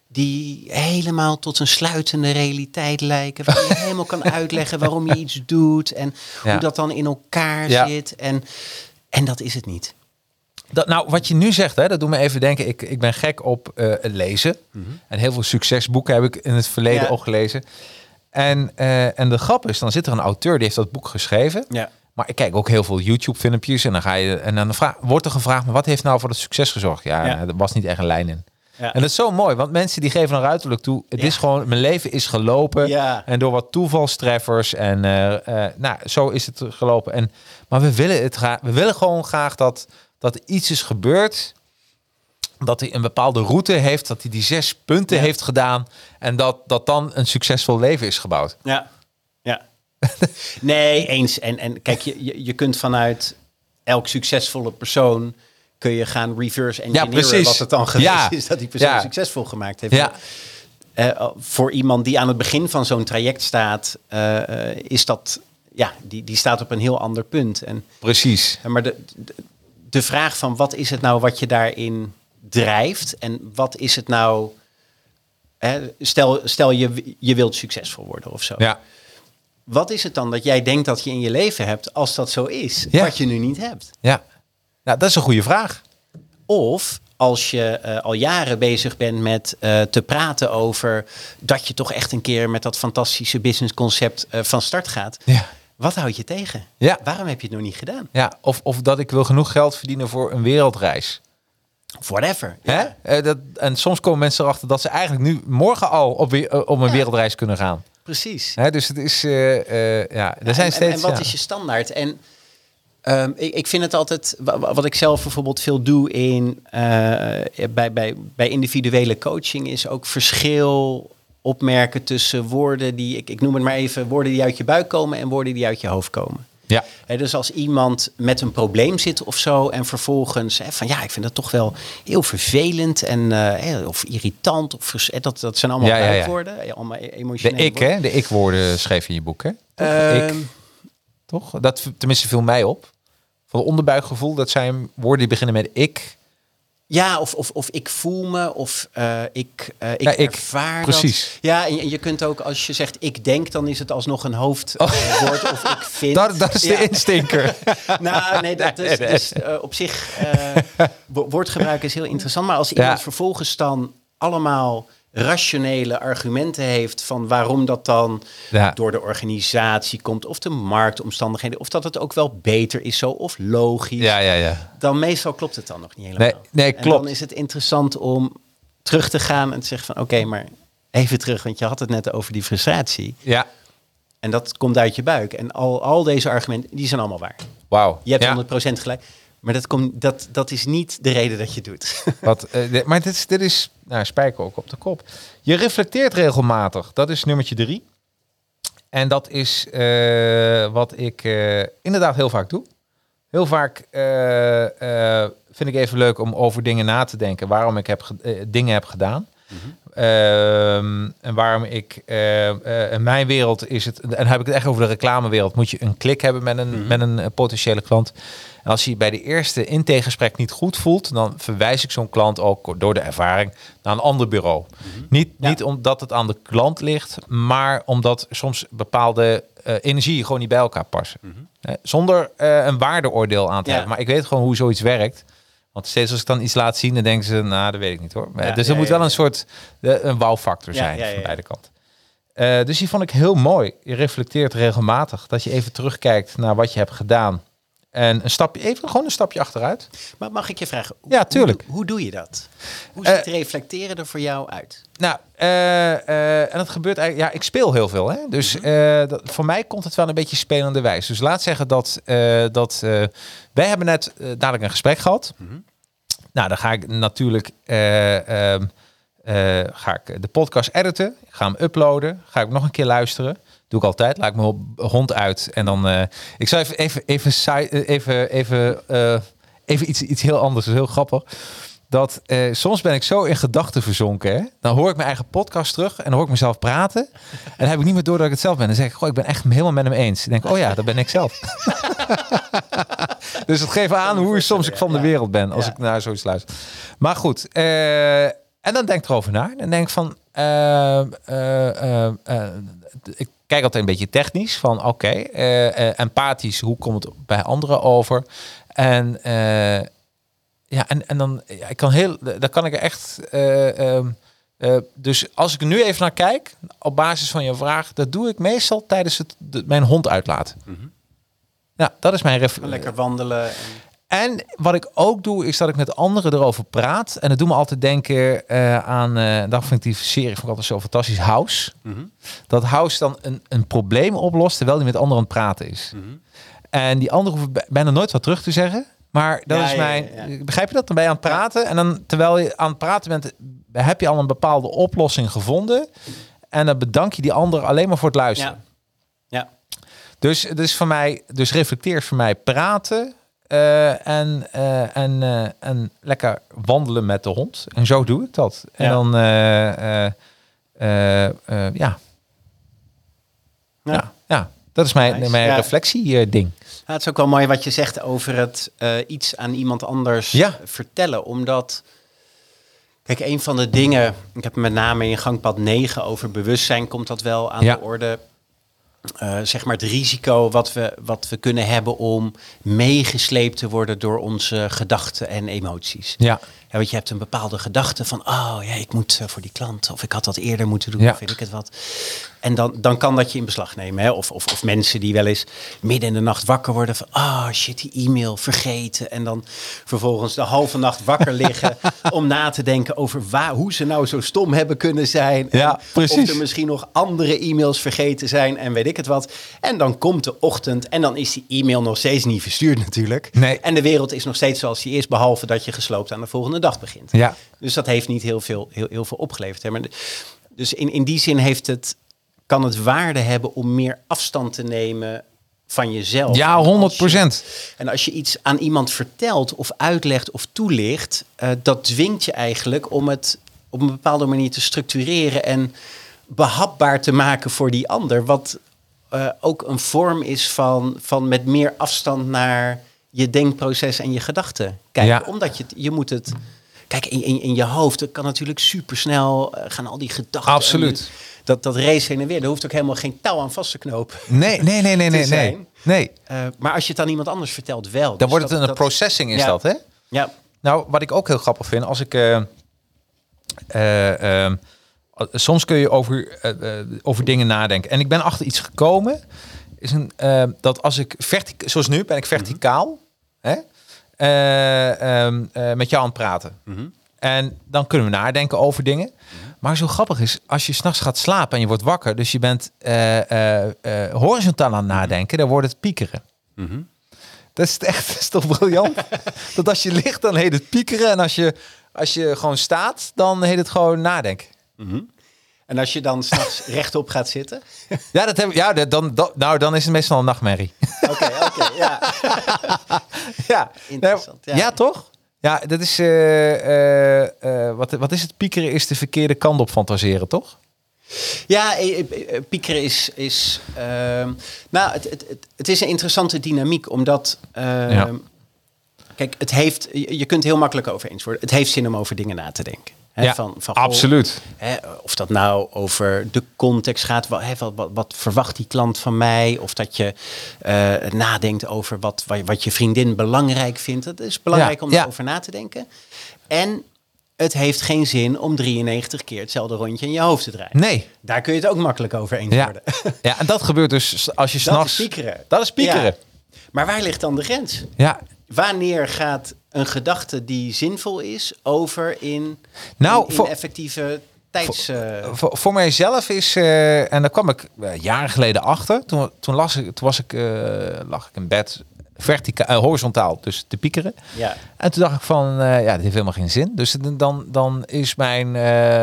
die helemaal tot een sluitende realiteit lijken. Waar je helemaal kan uitleggen waarom je iets doet en Ja. hoe dat dan in elkaar zit. En, en dat is het niet. Dat, nou, wat je nu zegt, hè, dat doet me even denken. Ik, ik ben gek op het lezen. En heel veel succesboeken heb ik in het verleden ook gelezen. En, eh, en de grap is, dan zit er een auteur die heeft dat boek geschreven. Ja. Maar ik kijk ook heel veel YouTube-filmpjes. En dan, ga je, en dan vraag, wordt er gevraagd, maar wat heeft nou voor het succes gezorgd? Ja, Ja. er was niet echt een lijn in. Ja. En dat is zo mooi, want mensen die geven naar uiterlijk toe. Het Ja. is gewoon, mijn leven is gelopen. Ja. En door wat toevalstreffers. En eh, eh, nou, zo is het gelopen. En, maar we willen, het we willen gewoon graag dat, dat iets is gebeurd. Dat hij een bepaalde route heeft. Dat hij die zes punten Ja. heeft gedaan. En dat, dat dan een succesvol leven is gebouwd. Ja, ja. nee, eens. En, en kijk, je, je, je kunt vanuit elk succesvolle persoon kun je gaan reverse engineeren precies. wat het dan geweest Ja. is dat die persoon Ja. succesvol gemaakt heeft. Ja. Eh, voor iemand die aan het begin van zo'n traject staat, eh, eh, is dat, ja, die, die staat op een heel ander punt. En, Precies. maar de, de, de vraag van wat is het nou wat je daarin drijft en wat is het nou, hè, stel, stel je, je wilt succesvol worden of zo. Ja. Wat is het dan dat jij denkt dat je in je leven hebt als dat zo is, Ja. wat je nu niet hebt? Ja. Nou, dat is een goede vraag. Of als je eh, al jaren bezig bent met eh, te praten over dat je toch echt een keer met dat fantastische businessconcept eh, van start gaat. Ja. Wat houd je tegen? Ja. Waarom heb je het nog niet gedaan? Ja, of, of dat ik wil genoeg geld verdienen voor een wereldreis. Whatever. Hè? Eh, dat, en soms komen mensen erachter dat ze eigenlijk nu morgen al op, eh, op een wereldreis kunnen gaan. Precies. Hè? Dus het is, eh, ja, er zijn en, steeds... en, wat is je standaard? En ehm, ik, ik vind het altijd, wa- wa- wat ik zelf bijvoorbeeld veel doe in, bij, bij, bij individuele coaching, is ook verschil opmerken tussen woorden die, ik, ik noem het maar even, woorden die uit je buik komen en woorden die uit je hoofd komen. Ja, dus als iemand met een probleem zit of zo en vervolgens van ja, ik vind dat toch wel heel vervelend en eh, of irritant of dat, dat zijn allemaal Ja, ja, ja. allemaal e- de emotionele ik, hè? De ik-woorden schreef je in je boek, hè? Toch? Ehm, ik, toch? Dat tenminste viel mij op. Van onderbuikgevoel, dat zijn woorden die beginnen met ik. Ja, of, of, of ik voel me, of eh, ik, eh, ik Ja, ik. ervaar Precies. dat. Ja, en je, kunt ook, als je zegt ik denk, dan is het alsnog een hoofdwoord. of ik vind. Dat, dat is Ja. de instinker. Nou, nee, dat is, dus, eh, op zich, eh, wo- woordgebruik is heel interessant. Maar als iemand Ja. vervolgens dan allemaal rationele argumenten heeft van waarom dat dan Ja. door de organisatie komt, of de marktomstandigheden, of dat het ook wel beter is zo, of logisch Ja, ja, ja. dan meestal klopt het dan nog niet helemaal. Nee, nee, En klopt. dan is het interessant om terug te gaan en te zeggen van oké, maar even terug, want je had het net over die frustratie. Ja, En dat komt uit je buik. En al, al deze argumenten, die zijn allemaal waar. wauw. Je hebt ja. 100% gelijk. Maar dat, komt, dat, dat is niet de reden dat je doet. Wat, eh, maar dit is, dit is nou, spijker ook op de kop. Je reflecteert regelmatig. Dat is nummertje drie. En dat is eh, wat ik eh, inderdaad heel vaak doe. Heel vaak vind ik even leuk om over dingen na te denken. Waarom ik heb ge- dingen heb gedaan. Ehm, en waarom ik eh, eh, in mijn wereld is het, en dan heb ik het echt over de reclamewereld, moet je een klik hebben met een, met een eh, potentiële klant. En als je je bij de eerste intakegesprek niet goed voelt, dan verwijs ik zo'n klant ook door de ervaring naar een ander bureau. Niet, Ja. niet omdat het aan de klant ligt, maar omdat soms bepaalde eh energieën gewoon niet bij elkaar passen. Eh, zonder eh, een waardeoordeel aan te Ja. hebben. Maar ik weet gewoon hoe zoiets werkt. Want steeds als ik dan iets laat zien, dan denken ze, nou, dat weet ik niet hoor. Ja, dus er ja, moet wel een soort eh, een wow-factor zijn van beide kanten. Eh, dus die vond ik heel mooi. Je reflecteert regelmatig. Dat je even terugkijkt naar wat je hebt gedaan. En een stapje, even gewoon een stapje achteruit. maar mag ik je vragen? hoe- Ja, tuurlijk. Hoe, hoe doe je dat? Hoe Eh, ziet reflecteren er voor jou uit? Nou, en dat gebeurt eigenlijk. Ja, ik speel heel veel. Hè? Dus dat, voor mij komt het wel een beetje spelende wijs. Dus laat zeggen dat, dat wij hebben net dadelijk een gesprek gehad. Nou, dan ga ik natuurlijk eh, ehm, eh, ga ik de podcast editen. Ga hem uploaden. Ga ik nog een keer luisteren. Doe ik altijd. Laat ik mijn hond uit. En dan. eh, ik zal even, even, even, even, even, even iets, iets heel anders. Dat is heel grappig. Dat soms ben ik zo in gedachten verzonken. Hè? Dan hoor ik mijn eigen podcast terug en dan hoor ik mezelf praten. En dan heb ik niet meer door dat ik het zelf ben. Dan zeg ik, goh, ik ben echt helemaal met hem eens. Denk oh ja, dat ben ik zelf. dus het geeft aan hoe soms ik van de wereld ben als ik naar zoiets luister. Maar goed, eh, en dan denk ik erover na. Dan denk ik van, eh, eh, ik kijk altijd een beetje technisch van, oké, empathisch, hoe komt het bij anderen over? En ja, en, en dan ja, ik kan heel, dan kan ik er echt. eh, ehm, eh, dus als ik nu even naar kijk, op basis van je vraag, dat doe ik meestal tijdens het de- mijn hond uitlaten. Ja, dat is mijn ref. Lekker wandelen. En, En wat ik ook doe, is dat ik met anderen erover praat. En dat doet me altijd denken eh, aan, eh dat vind ik die serie ik altijd zo fantastisch, House. Dat House dan een, een probleem oplost terwijl hij met anderen aan het praten is. En die anderen hoeven bij- bijna nooit wat terug te zeggen. Maar dat Ja, is mijn. ja, ja. Begrijp je dat? Dan ben je aan het praten. En dan terwijl je aan het praten bent, heb je al een bepaalde oplossing gevonden. En dan bedank je die ander alleen maar voor het luisteren. Dus, dus voor mij, dus reflecteer is voor mij praten eh, en, eh, en, eh, en lekker wandelen met de hond. En zo doe ik dat. En Ja. dan, eh, eh, ja. Ja. Ja. ja, dat is mijn, Nice. mijn reflectie-ding. Ja, het is ook wel mooi wat je zegt over het iets aan iemand anders vertellen. Omdat, kijk, een van de dingen, ik heb met name in gangpad 9 over bewustzijn, komt dat wel aan de orde. Eh, zeg maar het risico wat we, wat we kunnen hebben om meegesleept te worden door onze gedachten en emoties. Ja, Ja, want je hebt een bepaalde gedachte van, oh ja, ik moet eh, voor die klant, of ik had dat eerder moeten doen, Ja. of weet ik het wat. En dan, dan kan dat je in beslag nemen. Hè? Of, of, of mensen die wel eens midden in de nacht wakker worden van, ah shit, die e-mail vergeten. En dan vervolgens de halve nacht wakker liggen om na te denken over waar, hoe ze nou zo stom hebben kunnen zijn. Ja, precies. Of er misschien nog andere e-mails vergeten zijn en weet ik het wat. En dan komt de ochtend en dan is die e-mail nog steeds niet verstuurd natuurlijk. Nee. En de wereld is nog steeds zoals die is, behalve dat je gesloopt aan de volgende dag begint. Ja. Dus dat heeft niet heel veel, heel, heel veel opgeleverd. Hè. Maar de- dus in, in die zin heeft het, kan het waarde hebben om meer afstand te nemen van jezelf. Ja, En als 100 je- procent. En als je iets aan iemand vertelt of uitlegt of toelicht, eh, dat dwingt je eigenlijk om het op een bepaalde manier te structureren en behapbaar te maken voor die ander. Wat eh, ook een vorm is van, van met meer afstand naar je denkproces en je gedachten kijken. Ja. Omdat je, het- je moet het. Kijk, in, in, in je hoofd dat kan natuurlijk supersnel eh, gaan al die gedachten. Absoluut. en Dat, dat race heen en weer. Daar hoeft ook helemaal geen touw aan vast te knopen. Nee, nee, nee, nee, nee, nee. zijn. Nee, Eh, maar als je het aan iemand anders vertelt, wel. dan Dus wordt het dat- een dat- processing is ja. dat, hè? Ja, Nou, wat ik ook heel grappig vind, als ik. eh, soms kun je over, over dingen nadenken. En ik ben achter iets gekomen. Is een, dat als ik verticaal, zoals nu ben ik verticaal, hè, eh, ehm, eh, met jou aan het praten. En dan kunnen we nadenken over dingen. Maar zo grappig is, als je s'nachts gaat slapen en je wordt wakker, dus je bent eh, horizontaal aan het nadenken, dan wordt het piekeren. Dat is echt, dat is toch briljant? dat als je ligt, dan heet het piekeren. En als je, als je gewoon staat, dan heet het gewoon nadenken. En als je dan s'nachts rechtop gaat zitten. Ja, dat heb, ja dan, nou, dan is het meestal een nachtmerrie. Oké, oké, ja. ja. Interessant, Ja. ja. toch? Ja, dat is... eh, eh, eh, wat, wat is het? Piekeren is de verkeerde kant op fantaseren, toch? Ja, piekeren is... is ehm, nou, het, het, het, het is een interessante dynamiek, omdat... ehm, Ja. Kijk, het heeft, je je kunt heel makkelijk over eens worden. Het heeft zin om over dingen na te denken. Ja, van, van, goh, absoluut. Of dat nou over de context gaat, wat, wat, wat, wat verwacht die klant van mij? Of dat je eh, nadenkt over wat, wat, wat je vriendin belangrijk vindt. Het is belangrijk Ja, om ja. erover na te denken. En het heeft geen zin om 93 keer hetzelfde rondje in je hoofd te draaien. Nee. Daar kun je het ook makkelijk over eens worden. ja, en dat gebeurt dus als je Dat s'nachts... is piekeren. Dat is piekeren. Maar waar ligt dan de grens? Ja, Wanneer gaat een gedachte die zinvol is over in, Nou, in, in voor- effectieve tijds... eh, voor, voor mijzelf is, eh, en daar kwam ik eh, jaren geleden achter. Toen, toen, las ik, toen was ik, eh, lag ik in bed verticaal, eh, horizontaal, dus te piekeren. ja. En toen dacht ik van, eh, ja, dit heeft helemaal geen zin. Dus dan, dan is mijn, eh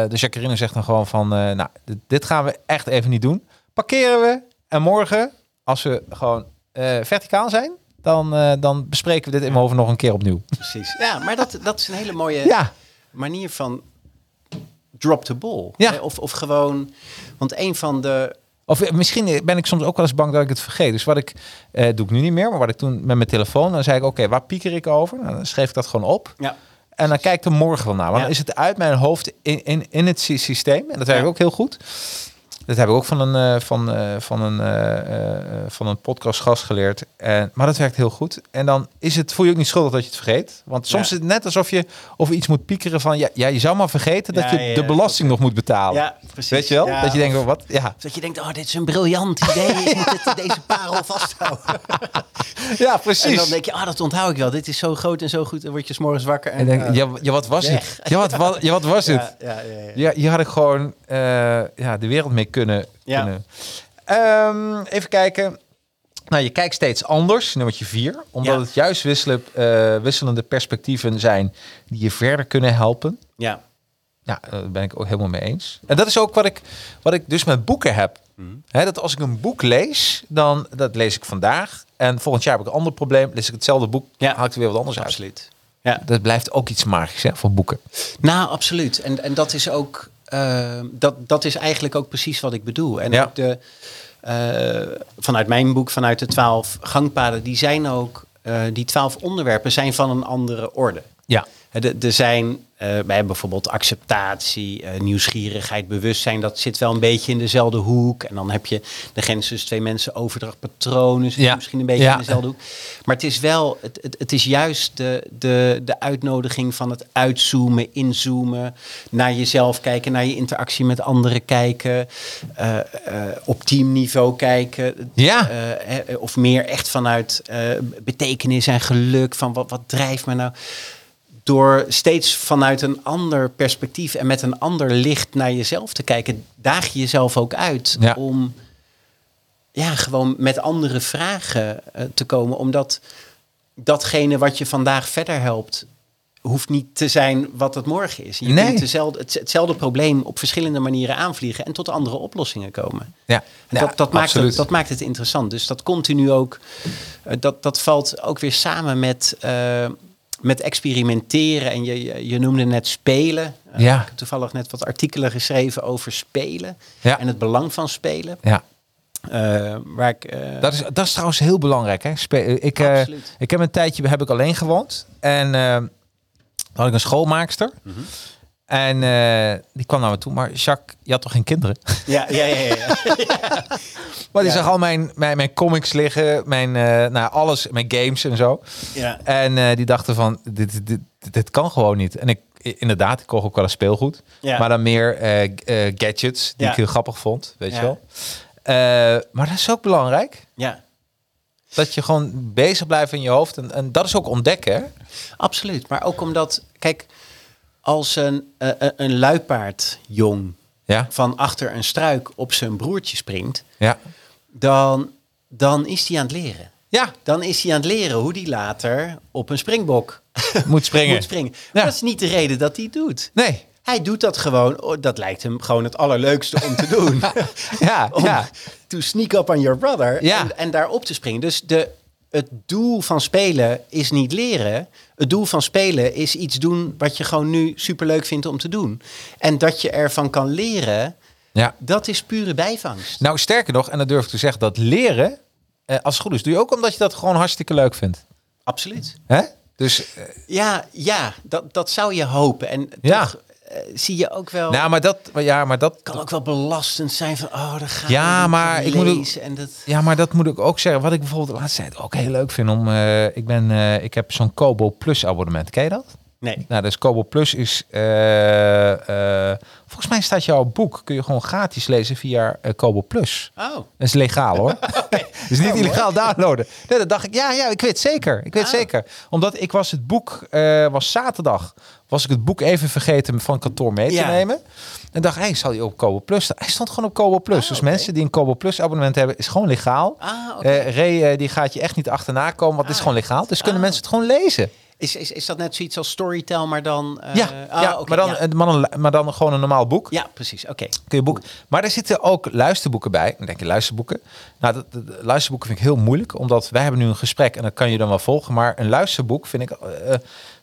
de Jacqueline zegt dan gewoon van, eh, nou, dit, dit gaan we echt even niet doen. Parkeren we en morgen, als we gewoon eh, verticaal zijn, dan, eh, dan bespreken we dit in mijn hoofd nog een keer opnieuw. Precies. Ja, maar dat, dat is een hele mooie Ja, manier van drop the ball. Ja. Hè? Of, of gewoon, want een van de... Of eh, misschien ben ik soms ook wel eens bang dat ik het vergeet. Dus wat ik, eh, doe ik nu niet meer, maar wat ik toen met mijn telefoon, dan zei ik, oké, waar pieker ik over? Nou, dan schreef ik dat gewoon op. Ja, En dan kijk ik er morgen wel naar. Want Ja. dan is het uit mijn hoofd in, in, in het sy- systeem. En dat werkt Ja. ook heel goed. Dat heb ik ook van een, eh, van, eh, van een, eh, van een podcastgast geleerd. En, maar dat werkt heel goed. En dan is het, voel je ook niet schuldig dat je het vergeet. Want soms Ja. is het net alsof je of iets moet piekeren van... Ja, ja je zou maar vergeten dat Ja, je ja, de belasting nog moet betalen. ja precies. Weet je wel? Ja, dat je denkt, oh, wat? Ja, dat je denkt, oh, dit is een briljant idee. Ik moet het, deze parel vasthouden. ja precies. En dan denk je, ah, dat onthoud ik wel. Dit is zo groot en zo goed. Dan word je 's morgens wakker. En, En denk, eh, ja, ja, wat was weg. het? Ja, wat, wat, ja, wat was het? ja, ja, ja, ja. Ja, hier had ik gewoon eh, ja, de wereld mee kunnen. Ja. kunnen. Ehm, even kijken. Nou, je kijkt steeds anders, nummertje 4. Omdat Ja. het juist wisselen, eh, wisselende perspectieven zijn die je verder kunnen helpen. Ja. Ja, eh, daar ben ik ook helemaal mee eens. En dat is ook wat ik, wat ik dus met boeken heb. Mhm. Dat als ik een boek lees, dan dat lees ik vandaag. En volgend jaar heb ik een ander probleem. Lees ik hetzelfde boek, Ja. haal ik er weer wat anders uit. Absoluut. Ja. Dat blijft ook iets magisch hè, voor boeken. Nou, absoluut. En, en dat is ook, eh, dat, dat is eigenlijk ook precies wat ik bedoel. En Ja. ook de, eh, vanuit mijn boek, vanuit de twaalf gangpaden, die zijn ook, eh, die twaalf onderwerpen zijn van een andere orde. Ja, Er zijn eh, wij hebben bijvoorbeeld acceptatie, eh, nieuwsgierigheid, bewustzijn. Dat zit wel een beetje in dezelfde hoek. En dan heb je de grens tussen twee mensen, overdrachtpatronen. Zit Ja. misschien een beetje Ja. in dezelfde hoek. Maar het is wel, het, het, het is juist de, de, de uitnodiging van het uitzoomen, inzoomen. Naar jezelf kijken, naar je interactie met anderen kijken. eh, eh, op teamniveau kijken. Ja. Eh, of meer echt vanuit eh, betekenis en geluk. Van wat, wat drijft me nou? Door steeds vanuit een ander perspectief en met een ander licht naar jezelf te kijken, daag je jezelf ook uit Ja. om ja, gewoon met andere vragen eh, te komen. Omdat datgene wat je vandaag verder helpt, hoeft niet te zijn wat het morgen is. Je Nee. kunt dezelfde, het, hetzelfde probleem op verschillende manieren aanvliegen en tot andere oplossingen komen. Ja, En ja, dat, dat, maakt het, dat maakt het interessant. Dus dat continu ook, eh, dat, dat valt ook weer samen met, eh, met experimenteren. En je, je, je noemde net spelen. Eh, Ja. Ik heb toevallig net wat artikelen geschreven over spelen Ja. en het belang van spelen. Ja, Eh, waar ik, eh, dat is, dat is trouwens heel belangrijk. Hè? Spe- ik, ik heb een tijdje heb ik alleen gewoond. En had ik een schoolmaakster. Mhm. En eh, die kwam naar me toe. Maar Jacques, je had toch geen kinderen? ja, ja, ja, ja. Maar die Ja. zag al mijn, mijn, mijn comics liggen. Mijn, eh, nou, alles. Mijn games en zo. ja. En eh, die dachten van, dit, dit, dit, kan gewoon niet. En ik, inderdaad, ik kocht ook wel eens speelgoed. Maar dan meer gadgets, die ik heel grappig vond. Weet je wel. Maar dat is ook belangrijk. ja. Dat je gewoon bezig blijft in je hoofd. En, en dat is ook ontdekken. Absoluut. Maar ook omdat, kijk, als een, eh, een luipaardjong Ja, van achter een struik op zijn broertje springt, ja. dan, dan is hij aan het leren. Ja, Dan is hij aan het leren hoe hij later op een springbok moet springen. moet springen. Ja. Maar dat is niet de reden dat hij het doet. Nee. Hij doet dat gewoon, dat lijkt hem gewoon het allerleukste om te doen. Ja, om ja. to sneak up on your brother Ja. en, en daar op te springen. Dus de, het doel van spelen is niet leren. Het doel van spelen is iets doen wat je gewoon nu superleuk vindt om te doen. En dat je ervan kan leren, ja. dat is pure bijvangst. Nou, sterker nog, en dat durf ik te zeggen, dat leren, eh, als het goed is, doe je ook omdat je dat gewoon hartstikke leuk vindt. Absoluut. Hè? Dus, eh, Ja, ja dat, dat zou je hopen. En Ja. toch zie je ook wel... nou, maar dat, ja, maar dat, kan ook wel belastend zijn van, oh, dan ga Ja, maar ik moet en dat... Ja, maar dat moet ik ook zeggen. Wat ik bijvoorbeeld de laatste tijd ook heel leuk vind om. eh, ik ben, eh, ik heb zo'n Kobo Plus abonnement. Ken je dat? Nee. Nou, dus Kobo Plus is. eh, eh, volgens mij staat jouw boek. Kun je gewoon gratis lezen via eh, Kobo Plus. Oh, Dat is legaal hoor. dus niet Oh, illegaal downloaden. Nee, dat dacht ik. Ja, ja, ik weet zeker. Ik weet Ah. zeker. Omdat ik was het boek, was zaterdag, was ik het boek even vergeten van kantoor mee te Ja. nemen. En dacht, hey, zal hij op Kobo Plus staan? Hij stond gewoon op Kobo Plus. Ah, dus mensen die een Kobo Plus abonnement hebben, is gewoon legaal. Ah, Ray die gaat je echt niet achterna komen, want het is gewoon legaal. Dus kunnen Ah. mensen het gewoon lezen. Is, is, is dat net zoiets als Storytel, maar dan... eh, ja, ah, ja, oké, maar, dan, ja. eh, maar, dan, maar dan gewoon een normaal boek. Ja, precies. Oké. Kun je boek. Maar er zitten ook luisterboeken bij. Dan denk je luisterboeken. Nou, de luisterboeken vind ik heel moeilijk, omdat wij hebben nu een gesprek en dat kan je dan wel volgen. Maar een luisterboek vind ik. eh,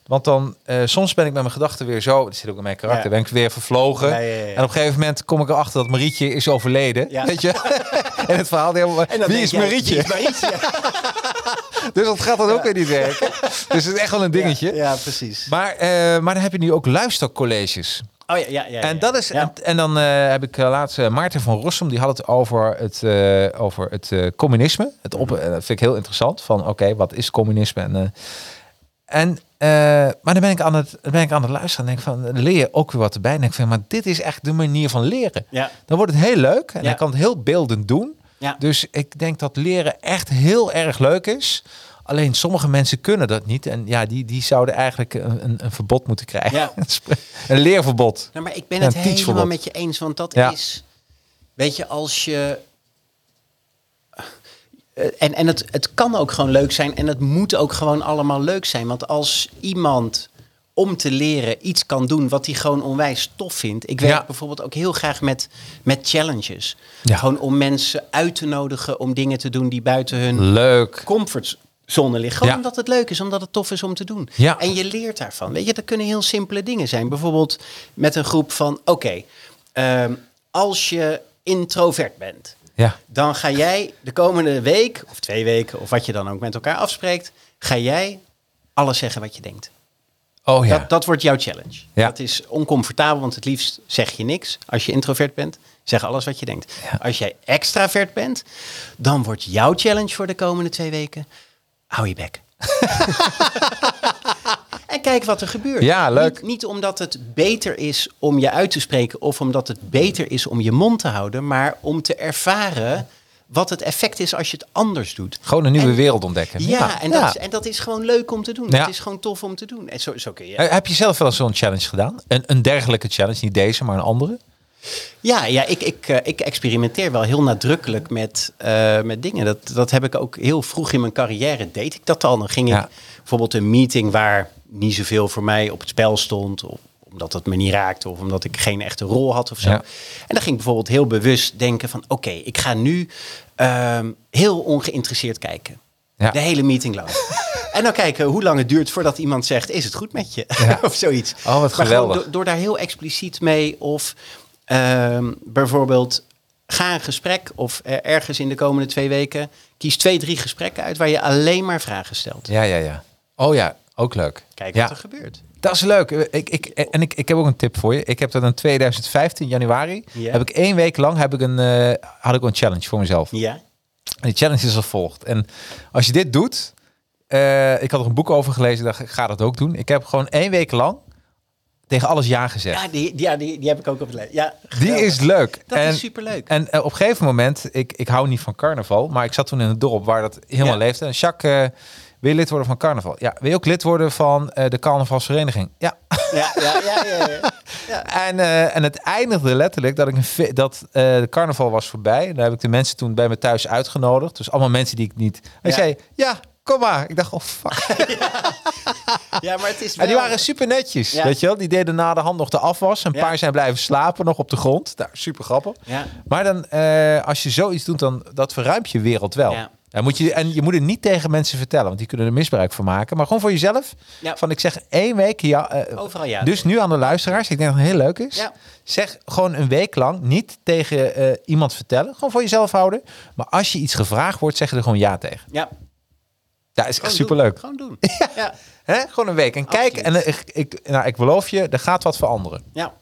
want dan eh, soms ben ik met mijn gedachten weer zo. Dat zit ook in mijn karakter. Ja. Ben ik weer vervlogen. Ja, ja, ja. En op een gegeven moment kom ik erachter dat Marietje is overleden. Ja. Weet je? en het verhaal helemaal. En dan Wie is Marietje? wie is Marietje? Dus dat gaat dan ook weer niet werken. Dus het is echt wel een dingetje. Ja, precies. Maar, eh, maar dan heb je nu ook luistercolleges. Oh ja, ja, ja. En dat is en, en dan eh, heb ik eh, laatst Maarten van Rossum die had het over het over het communisme. Het op, dat vind ik heel interessant. Van oké, wat is communisme? En, en maar dan ben ik aan het ben ik aan het luisteren en denk van leer je ook weer wat erbij. En denk van maar dit is echt de manier van leren. Ja. Dan wordt het heel leuk en hij kan het heel beeldend doen. Ja. Dus ik denk dat leren echt heel erg leuk is. Alleen sommige mensen kunnen dat niet. En ja, die, die zouden eigenlijk een, een, een verbod moeten krijgen. Ja. een leerverbod. Nou, maar ik ben het helemaal met je eens, want dat Ja. is... Weet je, als je... Eh, En, en het, het kan ook gewoon leuk zijn en het moet ook gewoon allemaal leuk zijn. Want als iemand om te leren iets kan doen wat hij gewoon onwijs tof vindt. Ik werk Ja. bijvoorbeeld ook heel graag met, met challenges. Ja. Gewoon om mensen uit te nodigen om dingen te doen die buiten hun Leuk. comfortzone liggen. Gewoon Ja. omdat het leuk is, omdat het tof is om te doen. Ja. En je leert daarvan. Weet je, dat kunnen heel simpele dingen zijn. Bijvoorbeeld met een groep van, oké, ehm, als je introvert bent, Ja. dan ga jij de komende week of twee weken of wat je dan ook met elkaar afspreekt, ga jij alles zeggen wat je denkt. Oh ja. Dat, dat wordt jouw challenge. Ja. Dat is oncomfortabel, want het liefst zeg je niks. Als je introvert bent, zeg alles wat je denkt. Ja. Als jij extravert bent, dan wordt jouw challenge voor de komende twee weken... hou je bek. en kijk wat er gebeurt. Ja, leuk. Niet, niet omdat het beter is om je uit te spreken... of omdat het beter is om je mond te houden... maar om te ervaren wat het effect is als je het anders doet. Gewoon een nieuwe En- wereld ontdekken. Ja, en, dat Ja. Is, en dat is gewoon leuk om te doen. Ja. Het is gewoon tof om te doen. En zo, zo kun je. Eh, Heb je zelf wel eens zo'n challenge gedaan? Een, een dergelijke challenge, niet deze, maar een andere? Ja, ja ik, ik, eh, ik experimenteer wel heel nadrukkelijk met, eh, met dingen. Dat, dat heb ik ook heel vroeg in mijn carrière, deed ik dat al. Dan ging Ja. ik bijvoorbeeld een meeting waar niet zoveel voor mij op het spel stond... Of, omdat het me niet raakte of omdat ik geen echte rol had of zo. Ja. En dan ging ik bijvoorbeeld heel bewust denken van... oké, ik ga nu ehm, heel ongeïnteresseerd kijken. Ja. De hele meeting lang. en dan kijken hoe lang het duurt voordat iemand zegt... is het goed met je? Ja. of zoiets. Oh, wat Maar gewoon geweldig. door, daar heel expliciet mee of ehm, bijvoorbeeld ga een gesprek of er- ergens in de komende twee weken kies twee, drie gesprekken uit waar je alleen maar vragen stelt. Ja, ja, ja. Oh ja, ook leuk. Kijk ja. wat er gebeurt. Dat is leuk. Ik, ik, en ik, ik heb ook een tip voor je. Ik heb dat in 2015, januari, Ja. heb ik één week lang heb ik een, eh, had ik een challenge voor mezelf. Ja, En die challenge is als volgt. En als je dit doet, eh, ik had er een boek over gelezen, dacht ik ga dat ook doen. Ik heb gewoon één week lang tegen alles ja gezegd. ja, die, die- ja die, die heb ik ook op de lijst. Ja, die is leuk. Dat en, is superleuk. En eh, op een gegeven moment, ik, ik hou niet van carnaval, maar ik zat toen in een dorp waar dat helemaal Ja. leefde. En Jacques, eh, wil je lid worden van carnaval? Ja. Wil je ook lid worden van eh, de carnavalsvereniging? Ja. Ja, ja, ja, ja, ja. En, eh, en het eindigde letterlijk dat ik een dat eh, de carnaval was voorbij. Daar heb ik de mensen toen bij me thuis uitgenodigd. Dus allemaal mensen die ik niet. Hij Ja. zei: Ja, kom maar. Ik dacht: Oh fuck. ja, maar het is En die waren super netjes. Ja. Weet je wel? Die deden na de hand nog de afwas. Een Ja. paar zijn blijven slapen nog op de grond. Daar, super grappig. Ja. Maar dan, als je zoiets doet, dan dat verruimt je wereld wel. Ja. En, moet je, en je moet het niet tegen mensen vertellen, want die kunnen er misbruik van maken. Maar gewoon voor jezelf. Ja. Van ik zeg één week ja. eh, Overal ja. Dus nu aan de luisteraars, ik denk dat het heel leuk is. Ja. Zeg gewoon een week lang niet tegen eh, iemand vertellen. Gewoon voor jezelf houden. Maar als je iets gevraagd wordt, zeg je er gewoon ja tegen. Ja, Dat is echt gewoon superleuk. doen. Gewoon doen. Ja. Hè? Gewoon een week. En kijk, en eh, ik, ik, nou, ik beloof je, er gaat wat veranderen. Ja.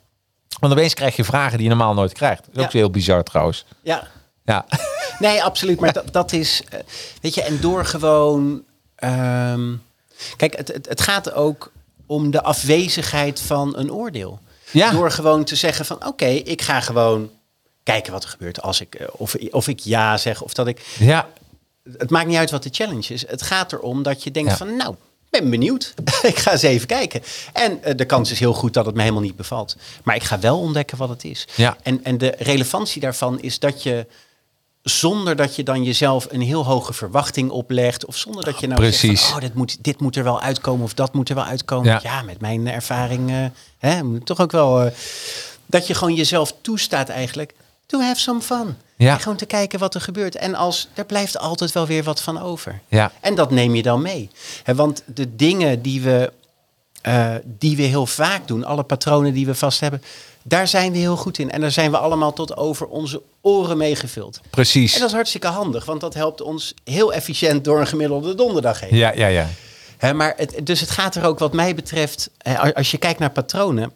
Want opeens krijg je vragen die je normaal nooit krijgt. Dat is ook Ja. heel bizar trouwens. Ja. Ja. Nee, absoluut. Maar dat, dat is, eh, weet je, en door gewoon. ehm, kijk, het, het, het gaat ook om de afwezigheid van een oordeel. Ja. Door gewoon te zeggen van, oké, ik ga gewoon kijken wat er gebeurt als ik, eh, of, of ik ja zeg, of dat ik. Ja. Het maakt niet uit wat de challenge is. Het gaat erom dat je denkt Ja. van, nou, ik ben benieuwd. ik ga eens even kijken. En eh, de kans is heel goed dat het me helemaal niet bevalt. Maar ik ga wel ontdekken wat het is. Ja. En, en de relevantie daarvan is dat je zonder dat je dan jezelf een heel hoge verwachting oplegt. Of zonder dat je nou Precies. van, oh, dit moet, dit moet er wel uitkomen of dat moet er wel uitkomen. Ja. Ja, met mijn ervaring eh, hè, moet toch ook wel... eh, dat je gewoon jezelf toestaat eigenlijk. To have some fun. Ja. En gewoon te kijken wat er gebeurt. En als, er blijft altijd wel weer wat van over. Ja. En dat neem je dan mee. Hè, want de dingen die we, eh, die we heel vaak doen, alle patronen die we vast hebben, daar zijn we heel goed in. En daar zijn we allemaal tot over onze oren mee gevuld. Precies. En dat is hartstikke handig, want dat helpt ons heel efficiënt door een gemiddelde donderdag heen. Ja, ja, ja. Maar het, dus het gaat er ook wat mij betreft, als je kijkt naar patronen.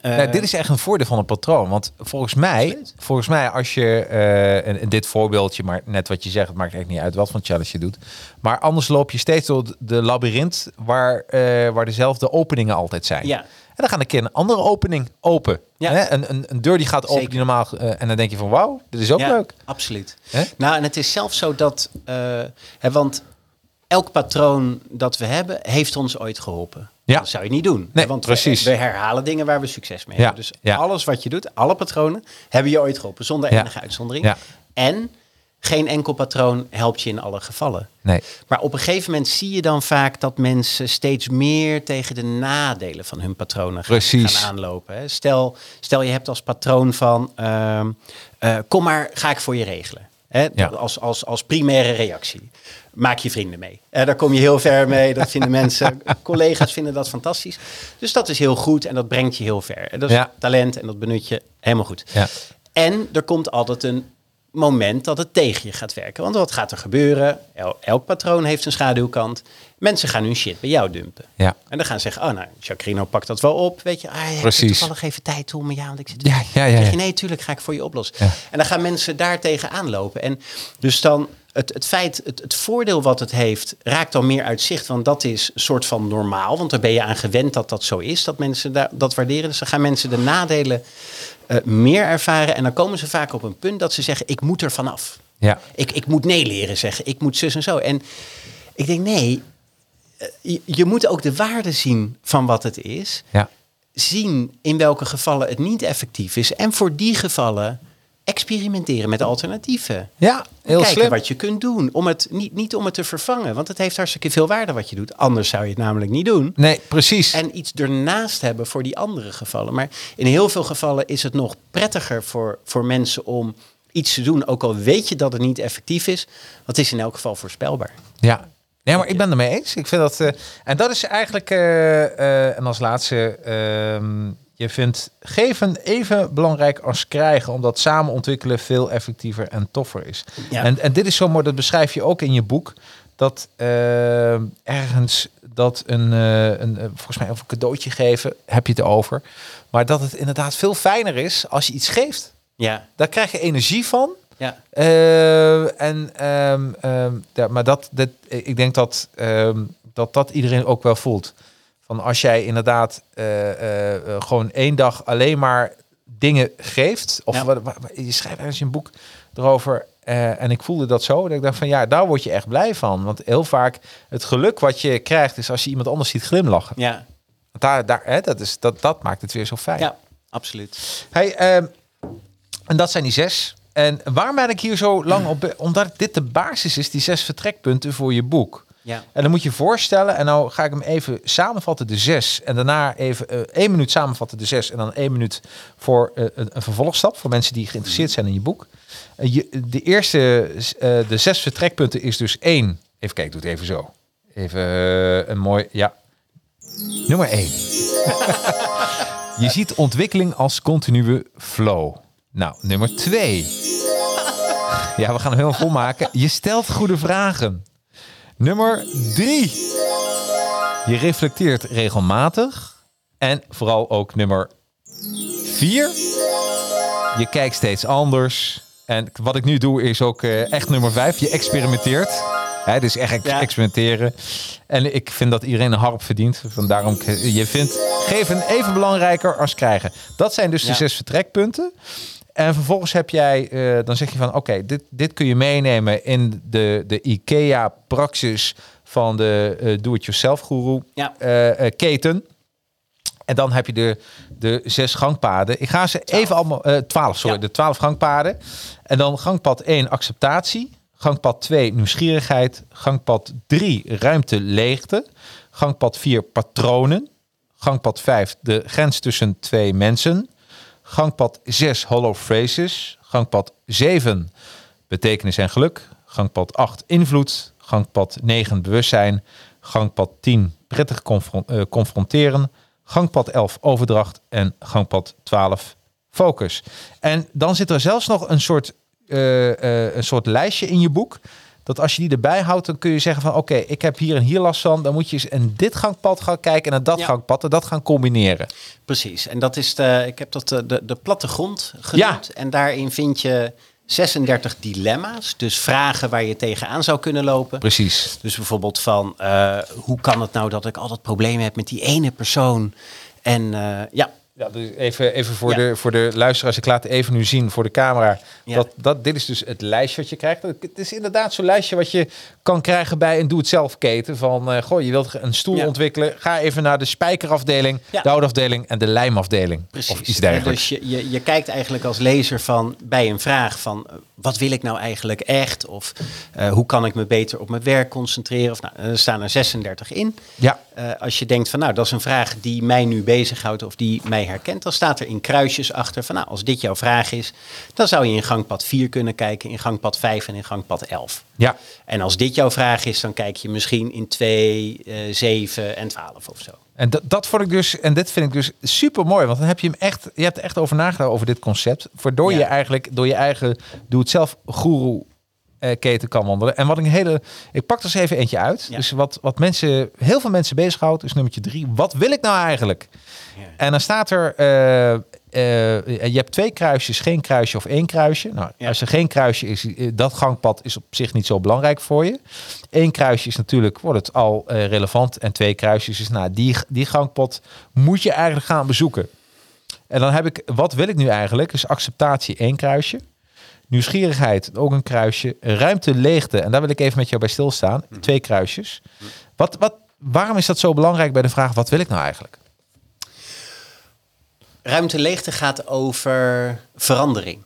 eh, Ja, dit is echt een voordeel van een patroon. Want volgens mij, volgens mij als je, eh, en, en dit voorbeeldje, maar net wat je zegt, het maakt echt niet uit wat voor challenge je doet. Maar anders loop je steeds door de- de labyrint waar, eh, waar dezelfde openingen altijd zijn. Ja. En dan gaat een keer een andere opening open. Ja. Hè? Een, een, een deur die gaat open Zeker. die normaal... eh, en dan denk je van wauw, dit is ook ja, leuk. Absoluut. Hè? Nou, en het is zelfs zo dat, eh, hè, want elk patroon dat we hebben, heeft ons ooit geholpen. Ja. Dat zou je niet doen. Nee, want precies. We, we herhalen dingen waar we succes mee Ja, hebben. Dus ja. alles wat je doet, alle patronen, hebben je ooit geholpen, zonder enige uitzondering. Ja. En geen enkel patroon helpt je in alle gevallen. Nee. Maar op een gegeven moment zie je dan vaak dat mensen steeds meer tegen de nadelen van hun patronen gaan, Precies. gaan aanlopen. Hè. Stel, stel je hebt als patroon van ehm, eh, kom maar, ga ik voor je regelen. Hè, Ja. als, als, als primaire reactie. Maak je vrienden mee. Eh, daar kom je heel ver mee. Dat vinden mensen, collega's vinden dat fantastisch. Dus dat is heel goed en dat brengt je heel ver. En dat is Ja. talent en dat benut je helemaal goed. Ja. En er komt altijd een moment dat het tegen je gaat werken. Want wat gaat er gebeuren? El- elk patroon heeft een schaduwkant. Mensen gaan hun shit bij jou dumpen. Ja. En dan gaan ze zeggen, oh nou, Chacrino pakt dat wel op. Weet je, ah, je Precies. toevallig even tijd om jou, want ik zit... Ja, ja, ja, ja. je, nee, tuurlijk ga ik voor je oplossen. Ja. En dan gaan mensen daar tegenaan lopen. En dus dan, het, het feit, het, het voordeel wat het heeft, raakt dan meer uit zicht. Want dat is een soort van normaal. Want daar ben je aan gewend dat dat zo is, dat mensen daar, dat waarderen. Dus dan gaan mensen de nadelen eh, meer ervaren. En dan komen ze vaak op een punt dat ze zeggen, ik moet er vanaf. Ja. Ik, ik moet nee leren zeggen. Ik moet zus en zo. En ik denk, nee, eh, je, je moet ook de waarde zien van wat het is. Ja. Zien in welke gevallen het niet effectief is. En voor die gevallen experimenteren met alternatieven. Ja, heel Kijken slim. wat je kunt doen. Om het, niet, niet om het te vervangen. Want het heeft hartstikke veel waarde wat je doet. Anders zou je het namelijk niet doen. Nee, precies. En iets ernaast hebben voor die andere gevallen. Maar in heel veel gevallen is het nog prettiger voor, voor mensen om iets te doen. Ook al weet je dat het niet effectief is. Want het is in elk geval voorspelbaar. Ja. Nee, maar ik ben het ermee eens. Ik vind dat. eh, en dat is eigenlijk. eh, eh, en als laatste. Je vindt geven even belangrijk als krijgen, omdat samen ontwikkelen veel effectiever en toffer is. Ja. En, en dit is zo mooi, dat beschrijf je ook in je boek. Dat eh, ergens dat een, eh, een, eh, volgens mij over een cadeautje geven, heb je het over. Maar dat het inderdaad veel fijner is als je iets geeft. Ja, Daar krijg je energie van. ja. En, ja, maar dat, dat, ik denk dat, ehm, dat dat iedereen ook wel voelt. Van als jij inderdaad eh, eh, eh, gewoon één dag alleen maar dingen geeft. Of Ja. wat, wat- je schrijft ergens een boek erover. en ik voelde dat zo. Dat ik dacht van ja, daar word je echt blij van. Want heel vaak het geluk wat je krijgt is als je iemand anders ziet glimlachen. Ja, Want daar, daar, hè, dat, is, dat, dat maakt het weer zo fijn. ja absoluut. Hey, ehm, en dat zijn die zes. En waarom ben ik hier zo lang op? Omdat dit de basis is, die zes vertrekpunten voor je boek. Ja. En dan moet je voorstellen, en nou ga ik hem even samenvatten, de zes. En daarna even eh, één minuut samenvatten, de zes. En dan één minuut voor eh, een, vervolgstap, voor mensen die geïnteresseerd zijn in je boek. De eerste, eh, de zes vertrekpunten is dus één. Even kijken, doe het even zo. Even een mooi, ja. Nummer één. Je ziet ontwikkeling als continue flow. Nou, nummer twee. Ja, we gaan hem helemaal volmaken. Je stelt goede vragen. Nummer drie. Je reflecteert regelmatig. En vooral ook nummer vier. Je kijkt steeds anders. En wat ik nu doe is ook eh, echt nummer vijf. Je experimenteert. Hè, dus echt Ja. experimenteren. En ik vind dat iedereen een harp verdient. Vandaar om je vindt geven even belangrijker als krijgen. Dat zijn dus de zes vertrekpunten. En vervolgens heb jij, eh, dan zeg je van oké, dit, dit kun je meenemen in de, de IKEA-praxis van de eh do-it-yourself guru Ja. eh, keten. En dan heb je de, de zes gangpaden. Ik ga ze even allemaal, 12, sorry, Ja. de twaalf gangpaden. En dan gangpad 1, acceptatie. Gangpad 2, nieuwsgierigheid. Gangpad 3, ruimte, leegte. Gangpad 4, patronen. Gangpad 5, de grens tussen twee mensen. Gangpad 6, hollow phrases. Gangpad 7, betekenis en geluk. Gangpad 8, invloed. Gangpad 9, bewustzijn. Gangpad 10, prettig eh, confronteren. Gangpad 11, overdracht. En gangpad 12, focus. En dan zit er zelfs nog een soort, eh, eh, een soort lijstje in je boek. Dat als je die erbij houdt, dan kun je zeggen van... oké, ik heb hier en hier last van. Dan moet je eens in dit gangpad gaan kijken... en naar dat Ja. gangpad en dat gaan combineren. Precies. En dat is de, ik heb dat de, de, de plattegrond genoemd. En daarin vind je 36 dilemma's. Dus vragen waar je tegenaan zou kunnen lopen. Precies. Dus bijvoorbeeld van, eh, hoe kan het nou dat ik altijd problemen heb met die ene persoon? En eh, ja, Ja, dus even, even voor, Ja. de, voor de luisteraars. Ik laat even nu zien voor de camera. Ja. Dat, dat, dit is dus het lijstje wat je krijgt. Het is inderdaad zo'n lijstje wat je kan krijgen bij een doe-het-zelf keten. Van, eh goh, je wilt een stoel Ja. ontwikkelen. Ga even naar de spijkerafdeling, de houtafdeling en de lijmafdeling. precies. Of iets dergelijks. Dus je, je, je kijkt eigenlijk als lezer van, bij een vraag van, eh, wat wil ik nou eigenlijk echt? Of eh, hoe kan ik me beter op mijn werk concentreren? Of, nou, er staan er 36 in. Ja, als je denkt van nou, dat is een vraag die mij nu bezighoudt of die mij herkent, dan staat er in kruisjes achter van nou, als dit jouw vraag is, dan zou je in gangpad 4 kunnen kijken, in gangpad 5 en in gangpad 11. Ja. En als dit jouw vraag is, dan kijk je misschien in 2, eh 7 en 12 of zo. En dat, dat vond ik dus, en dit vind ik dus super mooi, want dan heb je hem echt, je hebt er echt over nagedacht over dit concept, waardoor Ja. je eigenlijk door je eigen doe het zelf guru eh, keten kan wandelen. En wat ik een hele, ik pak er eens even eentje uit. Ja. Dus wat, wat mensen, heel veel mensen bezighoudt, is nummertje drie. Wat wil ik nou eigenlijk? Ja. En dan staat er, eh, eh, je hebt twee kruisjes, geen kruisje of één kruisje. Nou, Ja. als er geen kruisje is, eh, dat gangpad is op zich niet zo belangrijk voor je. Eén kruisje is natuurlijk, wordt het al eh, relevant. En twee kruisjes is, nou, die, die gangpad moet je eigenlijk gaan bezoeken. En dan heb ik, wat wil ik nu eigenlijk? Is acceptatie één kruisje. Nieuwsgierigheid, ook een kruisje. Ruimte, leegte, en daar wil ik even met jou bij stilstaan. Twee kruisjes. Wat, wat, waarom is dat zo belangrijk bij de vraag, wat wil ik nou eigenlijk? Ruimte leegte gaat over verandering.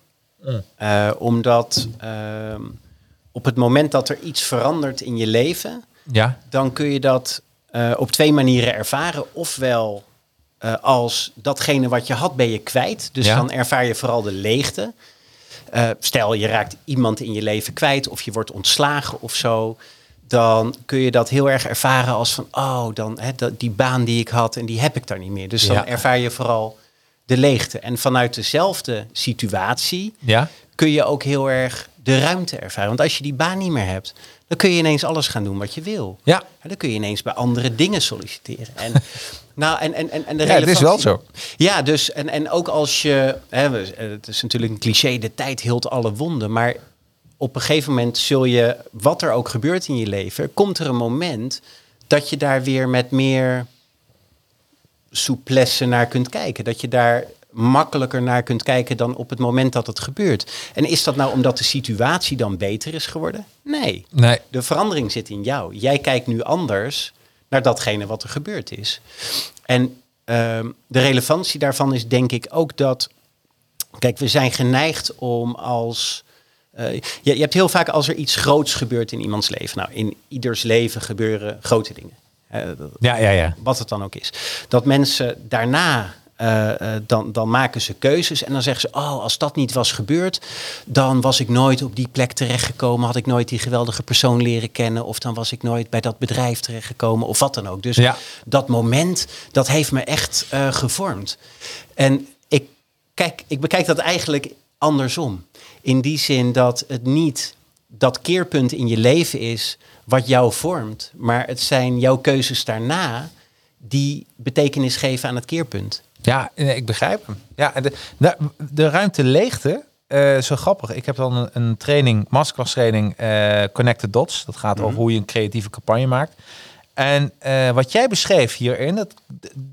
Eh, omdat ehm, op het moment dat er iets verandert in je leven, Ja, dan kun je dat eh, op twee manieren ervaren. Ofwel eh, als datgene wat je had ben je kwijt. Dus Ja. dan ervaar je vooral de leegte. Eh, stel je raakt iemand in je leven kwijt of je wordt ontslagen of zo. Dan kun je dat heel erg ervaren als van, oh, dan hè, die baan die ik had en die heb ik daar niet meer. Dus dan Ja. ervaar je vooral de leegte. En vanuit dezelfde situatie ja, kun je ook heel erg de ruimte ervaren. Want als je die baan niet meer hebt, dan kun je ineens alles gaan doen wat je wil. ja. Ja, dan kun je ineens bij andere dingen solliciteren. En, nou, en, en, en, en de Ja, het is wel relevantie- zo. Ja, dus en, en ook als je, hè, het is natuurlijk een cliché, de tijd hield alle wonden, maar op een gegeven moment zul je, wat er ook gebeurt in je leven, komt er een moment dat je daar weer met meer souplesse naar kunt kijken. Dat je daar makkelijker naar kunt kijken dan op het moment dat het gebeurt. En is dat nou omdat de situatie dan beter is geworden? Nee. Nee, De verandering zit in jou. Jij kijkt nu anders naar datgene wat er gebeurd is. En ehm, de relevantie daarvan is denk ik ook dat. Kijk, we zijn geneigd om als. eh, je, je hebt heel vaak als er iets groots gebeurt in iemands leven. Nou, in ieders leven gebeuren grote dingen. Eh, ja, ja, ja. wat het dan ook is. Dat mensen daarna, eh, eh, dan, dan maken ze keuzes en dan zeggen ze, oh, als dat niet was gebeurd, dan was ik nooit op die plek terechtgekomen, had ik nooit die geweldige persoon leren kennen, of dan was ik nooit bij dat bedrijf terechtgekomen, of wat dan ook. Dus Ja. dat moment, dat heeft me echt eh, gevormd. En ik, kijk, ik bekijk dat eigenlijk andersom. In die zin dat het niet dat keerpunt in je leven is wat jou vormt, maar het zijn jouw keuzes daarna die betekenis geven aan het keerpunt. Ja, ik begrijp hem. Ja, de, de, de ruimte leegte, eh zo grappig. Ik heb dan een, een training, masterclass training, eh Connected Dots. Dat gaat over hoe je een creatieve campagne maakt. En eh, wat jij beschreef hierin, dat,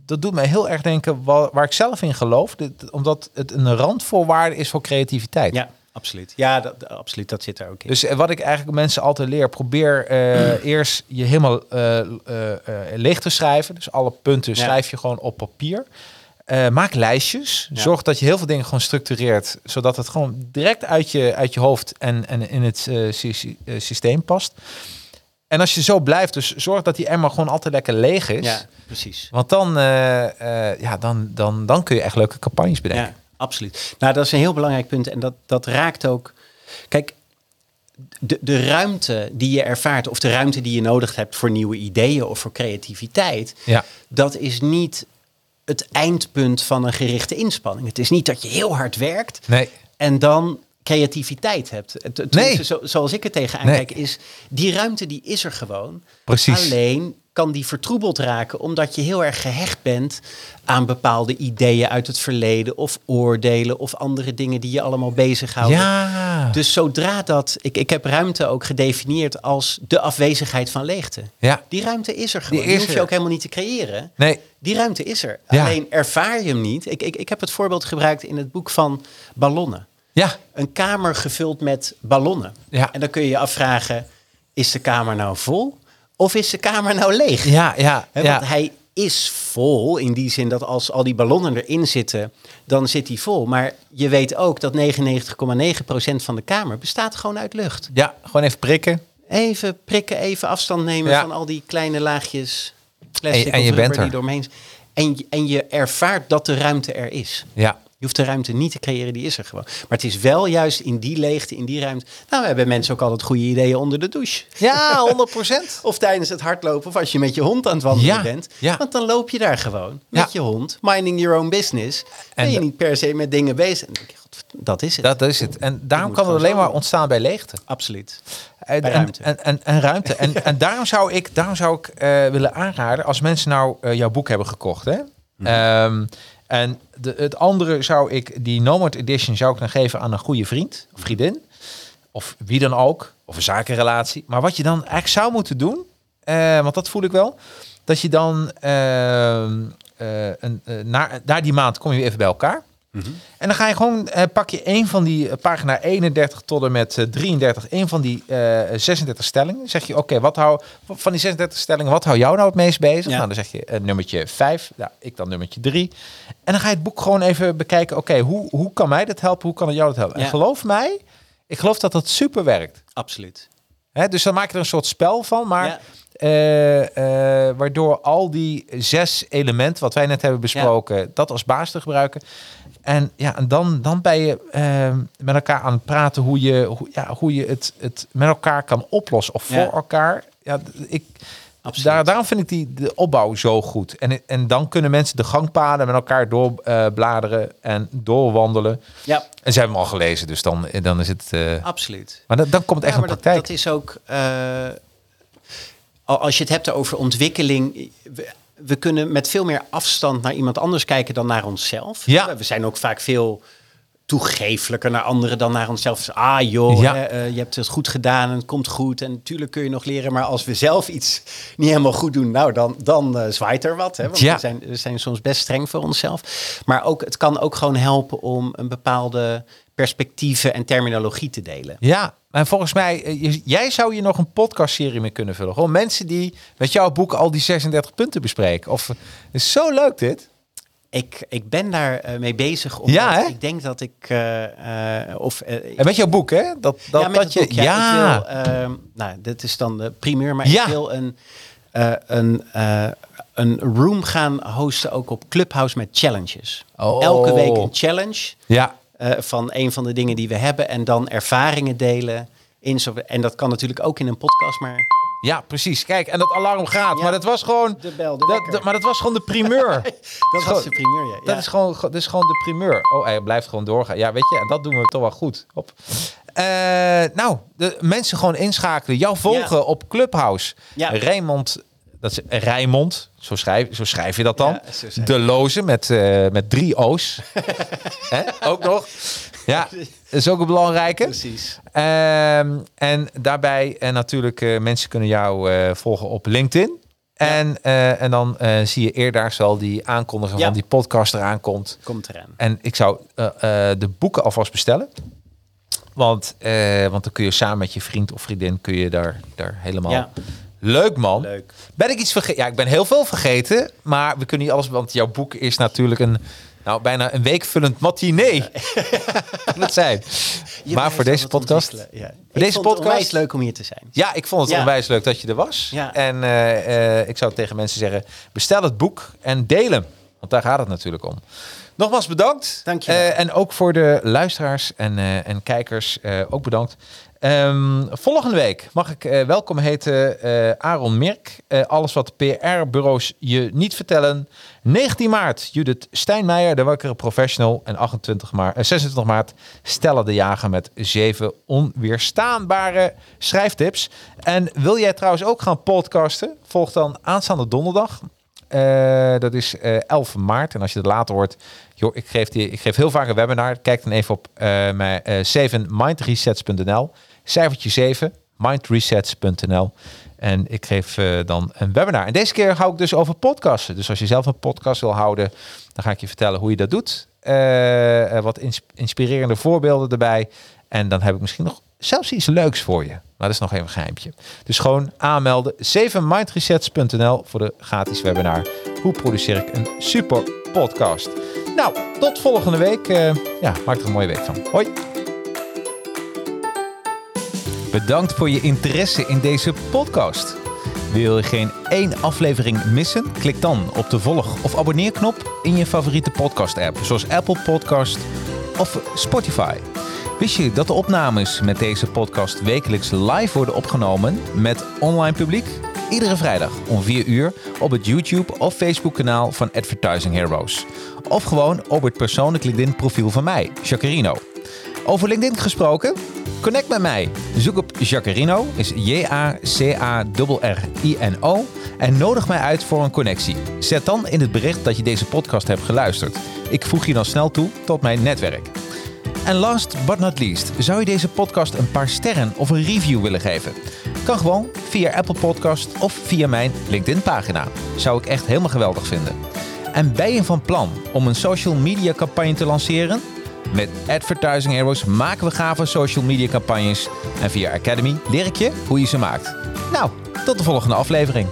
dat doet mij heel erg denken waar, waar ik zelf in geloof. Dit- omdat het een randvoorwaarde is voor creativiteit. Ja, absoluut. Ja, dat, absoluut. Dat zit er ook in. Dus wat ik eigenlijk mensen altijd leer, probeer eerst je helemaal leeg te schrijven. Dus alle punten Ja. schrijf je gewoon op papier. Eh, maak lijstjes. Ja. Zorg dat je heel veel dingen gewoon structureert, zodat het gewoon direct uit je, uit je hoofd en, en in het eh, sy- eh, systeem past. En als je zo blijft, dus zorg dat die emmer gewoon altijd lekker leeg is. ja, precies. Want dan, ja, dan, dan, dan kun je echt leuke campagnes bedenken. Ja, absoluut. Nou, dat is een heel belangrijk punt. En dat, dat raakt ook. Kijk, de, de ruimte die je ervaart, of de ruimte die je nodig hebt voor nieuwe ideeën of voor creativiteit, Ja. dat is niet het eindpunt van een gerichte inspanning. Het is niet dat je heel hard werkt Nee. en dan creativiteit hebt. Het- het- Nee. zo, zoals ik er tegenaan Nee. kijk, is die ruimte die is er gewoon. Precies. Alleen kan die vertroebeld raken omdat je heel erg gehecht bent aan bepaalde ideeën uit het verleden of oordelen of andere dingen die je allemaal bezighouden. Ja. Dus zodra dat, ik, ik heb ruimte ook gedefinieerd als de afwezigheid van leegte. ja. Die ruimte is er gewoon. Die Die, hoef je ook helemaal niet te creëren. Nee. Die ruimte is er. Ja. Alleen ervaar je hem niet. Ik, ik, ik heb het voorbeeld gebruikt in het boek van ballonnen. Ja. Een kamer gevuld met ballonnen. Ja. En dan kun je je afvragen, is de kamer nou vol of is de kamer nou leeg? Ja, ja. Want hij is vol in die zin dat als al die ballonnen erin zitten, dan zit hij vol. Maar je weet ook dat 99,9% van de kamer bestaat gewoon uit lucht. Ja, gewoon even prikken. Even prikken, even afstand nemen Ja. van al die kleine laagjes plastic En- je bent er. die doorheen. En, je- en je ervaart dat de ruimte er is. Ja. Je hoeft de ruimte niet te creëren, die is er gewoon. Maar het is wel juist in die leegte, in die ruimte. Nou, we hebben mensen ook altijd goede ideeën onder de douche. Ja, 100%. Of tijdens het hardlopen, of als je met je hond aan het wandelen Ja, bent. ja. Want dan loop je daar gewoon met je hond, minding your own business. En En je niet per se met dingen bezig. En dan denk je, "God, dat is het. Dat is het. En daarom kan het alleen maar ontstaan bij leegte. Absoluut. En, Bij en- ruimte. En, en, en ruimte. En, en daarom zou ik, daarom zou ik eh, willen aanraden, als mensen nou eh, jouw boek hebben gekocht, hè? Mhm. Ehm, en de, het andere zou ik, die Nomad Edition, zou ik dan geven aan een goede vriend vriendin. Of wie dan ook. Of een zakenrelatie. Maar wat je dan eigenlijk zou moeten doen, eh, want dat voel ik wel, dat je dan ehm, eh, een, eh, na, die maand kom je even bij elkaar. En dan ga je gewoon, eh, pak je een van die eh, pagina 31 tot en met eh, 33, een van die eh 36 stellingen. Zeg je, oké, wat hou van die 36 stellingen, wat hou jou nou het meest bezig? Ja. Nou, dan zeg je eh, nummertje 5, ja, ik dan nummertje 3. En dan ga je het boek gewoon even bekijken, oké, hoe, hoe kan mij dat helpen, hoe kan het jou dat helpen? Ja. En geloof mij, ik geloof dat dat super werkt. Absoluut. Hè, dus dan maak je er een soort spel van, maar Ja. eh, eh, waardoor al die zes elementen wat wij net hebben besproken, dat als basis te gebruiken. En ja, en dan, dan ben je eh, met elkaar aan het praten hoe je, hoe, ja, hoe je het, het met elkaar kan oplossen of voor Ja. elkaar. Ja, ik, Absoluut. daar, daarom vind ik die de opbouw zo goed. En, en dan kunnen mensen de gangpaden met elkaar doorbladeren bladeren en doorwandelen. Ja, En ze hebben hem al gelezen, dus dan, dan is het. eh, absoluut. maar dan, dan komt het echt Ja, maar praktijk. Dat, dat is ook. eh, al- als je het hebt over ontwikkeling. We, kunnen met veel meer afstand naar iemand anders kijken dan naar onszelf. Ja. We zijn ook vaak veel toegeeflijker naar anderen dan naar onszelf. Ah joh, Ja. hè, eh, je hebt het goed gedaan en het komt goed. En natuurlijk kun je nog leren. Maar als we zelf iets niet helemaal goed doen, nou dan, dan eh, zwaait er wat. Hè? Want Ja. we, zijn, we zijn soms best streng voor onszelf. Maar ook, het kan ook gewoon helpen om een bepaalde perspectieven en terminologie te delen. Ja, en volgens mij, eh, je- jij zou hier nog een podcastserie mee kunnen vullen. Gewoon mensen die met jouw boek al die 36 punten bespreken. Of, het is zo leuk dit. Ik, ik ben daar eh, mee bezig. Omdat Ja, hè? Ik denk dat ik... eh, eh, of, eh, En met jouw boek, hè? Dat, dat, ja, met dat je. boek, ja. ja. Ik wil, ehm, nou, dit is dan de primeur, maar Ja. ik wil een, eh, een, eh, een room gaan hosten ook op Clubhouse met challenges. Oh. Elke week een challenge ja. Eh, van een van de dingen die we hebben en dan ervaringen delen. In zo, en dat kan natuurlijk ook in een podcast, maar ja, precies. Kijk, en dat alarm gaat. Ja. Maar dat was gewoon. de bel, de dat, maar dat was gewoon de primeur. dat was gewoon- de primeur. Ja. Dat, is gewoon, dat is gewoon de primeur. Oh, hij blijft gewoon doorgaan. Ja, weet je, en dat doen we toch wel goed. Op. Eh, nou, de mensen gewoon inschakelen. Jou volgen Ja. op Clubhouse. Ja. Raymond, dat is Rijmond, zo schrijf, zo schrijf je dat dan. Ja, de Loze met, eh, met drie O's. Ook nog. Ja, dat is ook een belangrijke. Precies. Ehm, en daarbij en natuurlijk eh, mensen kunnen jou eh, volgen op LinkedIn. En, eh, en dan eh, zie je eerdaags wel die aankondiging Ja. van die podcast eraan komt. Komt eraan. En ik zou eh, eh, de boeken alvast bestellen. Want, eh, want dan kun je samen met je vriend of vriendin kun je daar, daar helemaal... Ja. Leuk man. Leuk. Ben ik iets vergeten? Ja, ik ben heel veel vergeten. Maar we kunnen niet alles... Want jouw boek is natuurlijk een... Nou, bijna een weekvullend matinee. Kan het zijn. Je maar voor deze podcast... Ja. Voor deze podcast- onwijs leuk om hier te zijn. Ja, ik vond het Ja. onwijs leuk dat je er was. Ja. En eh, eh, ik zou tegen mensen zeggen, bestel het boek en deel hem. Want daar gaat het natuurlijk om. Nogmaals bedankt. Dank je. Eh, en ook voor de luisteraars en, en kijkers, ook bedankt. Ehm, volgende week mag ik eh, welkom heten eh, Aaron Mirk. Eh, alles wat PR-bureaus je niet vertellen. 19 maart Judith Stijnmeijer, de wakkere professional. En 28 maart, eh, 26 maart Stella de Jager met zeven onweerstaanbare schrijftips. En wil jij trouwens ook gaan podcasten? Volg dan aanstaande donderdag. Eh, dat is eh 11 maart. En als je het later hoort, joh, ik, geef ik geef heel vaak een webinar. Kijk dan even op eh, mijn eh 7mindresets.nl. Cijfertje 7, mindresets.nl. En ik geef dan een webinar. En deze keer hou ik dus over podcasten. Dus als je zelf een podcast wil houden, dan ga ik je vertellen hoe je dat doet. Wat ins- inspirerende voorbeelden erbij. En dan heb ik misschien nog zelfs iets leuks voor je. Maar dat is nog even een geheimtje. Dus gewoon aanmelden. 7mindresets.nl voor de gratis webinar. Hoe produceer ik een super podcast? Nou, tot volgende week. Eh, ja, maak er een mooie week van. Hoi. Bedankt voor je interesse in deze podcast. Wil je geen één aflevering missen? Klik dan op de volg- of abonneerknop in je favoriete podcast-app, zoals Apple Podcast of Spotify. Wist je dat de opnames met deze podcast wekelijks live worden opgenomen met online publiek? Iedere vrijdag om 4 uur op het YouTube of Facebook kanaal van Advertising Heroes. Of gewoon op het persoonlijk LinkedIn profiel van mij, Jacarino. Over LinkedIn gesproken? Connect met mij. Zoek op Jacarino, is J-A-C-A-R-R-I-N-O en nodig mij uit voor een connectie. Zet dan in het bericht dat je deze podcast hebt geluisterd. Ik voeg je dan snel toe tot mijn netwerk. En last but not least, zou je deze podcast een paar sterren of een review willen geven? Kan gewoon via Apple Podcast of via mijn LinkedIn pagina. Zou ik echt helemaal geweldig vinden. En ben je van plan om een social media campagne te lanceren? Met Advertising Heroes maken we gave social media campagnes. En via Academy leer ik je hoe je ze maakt. Nou, tot de volgende aflevering.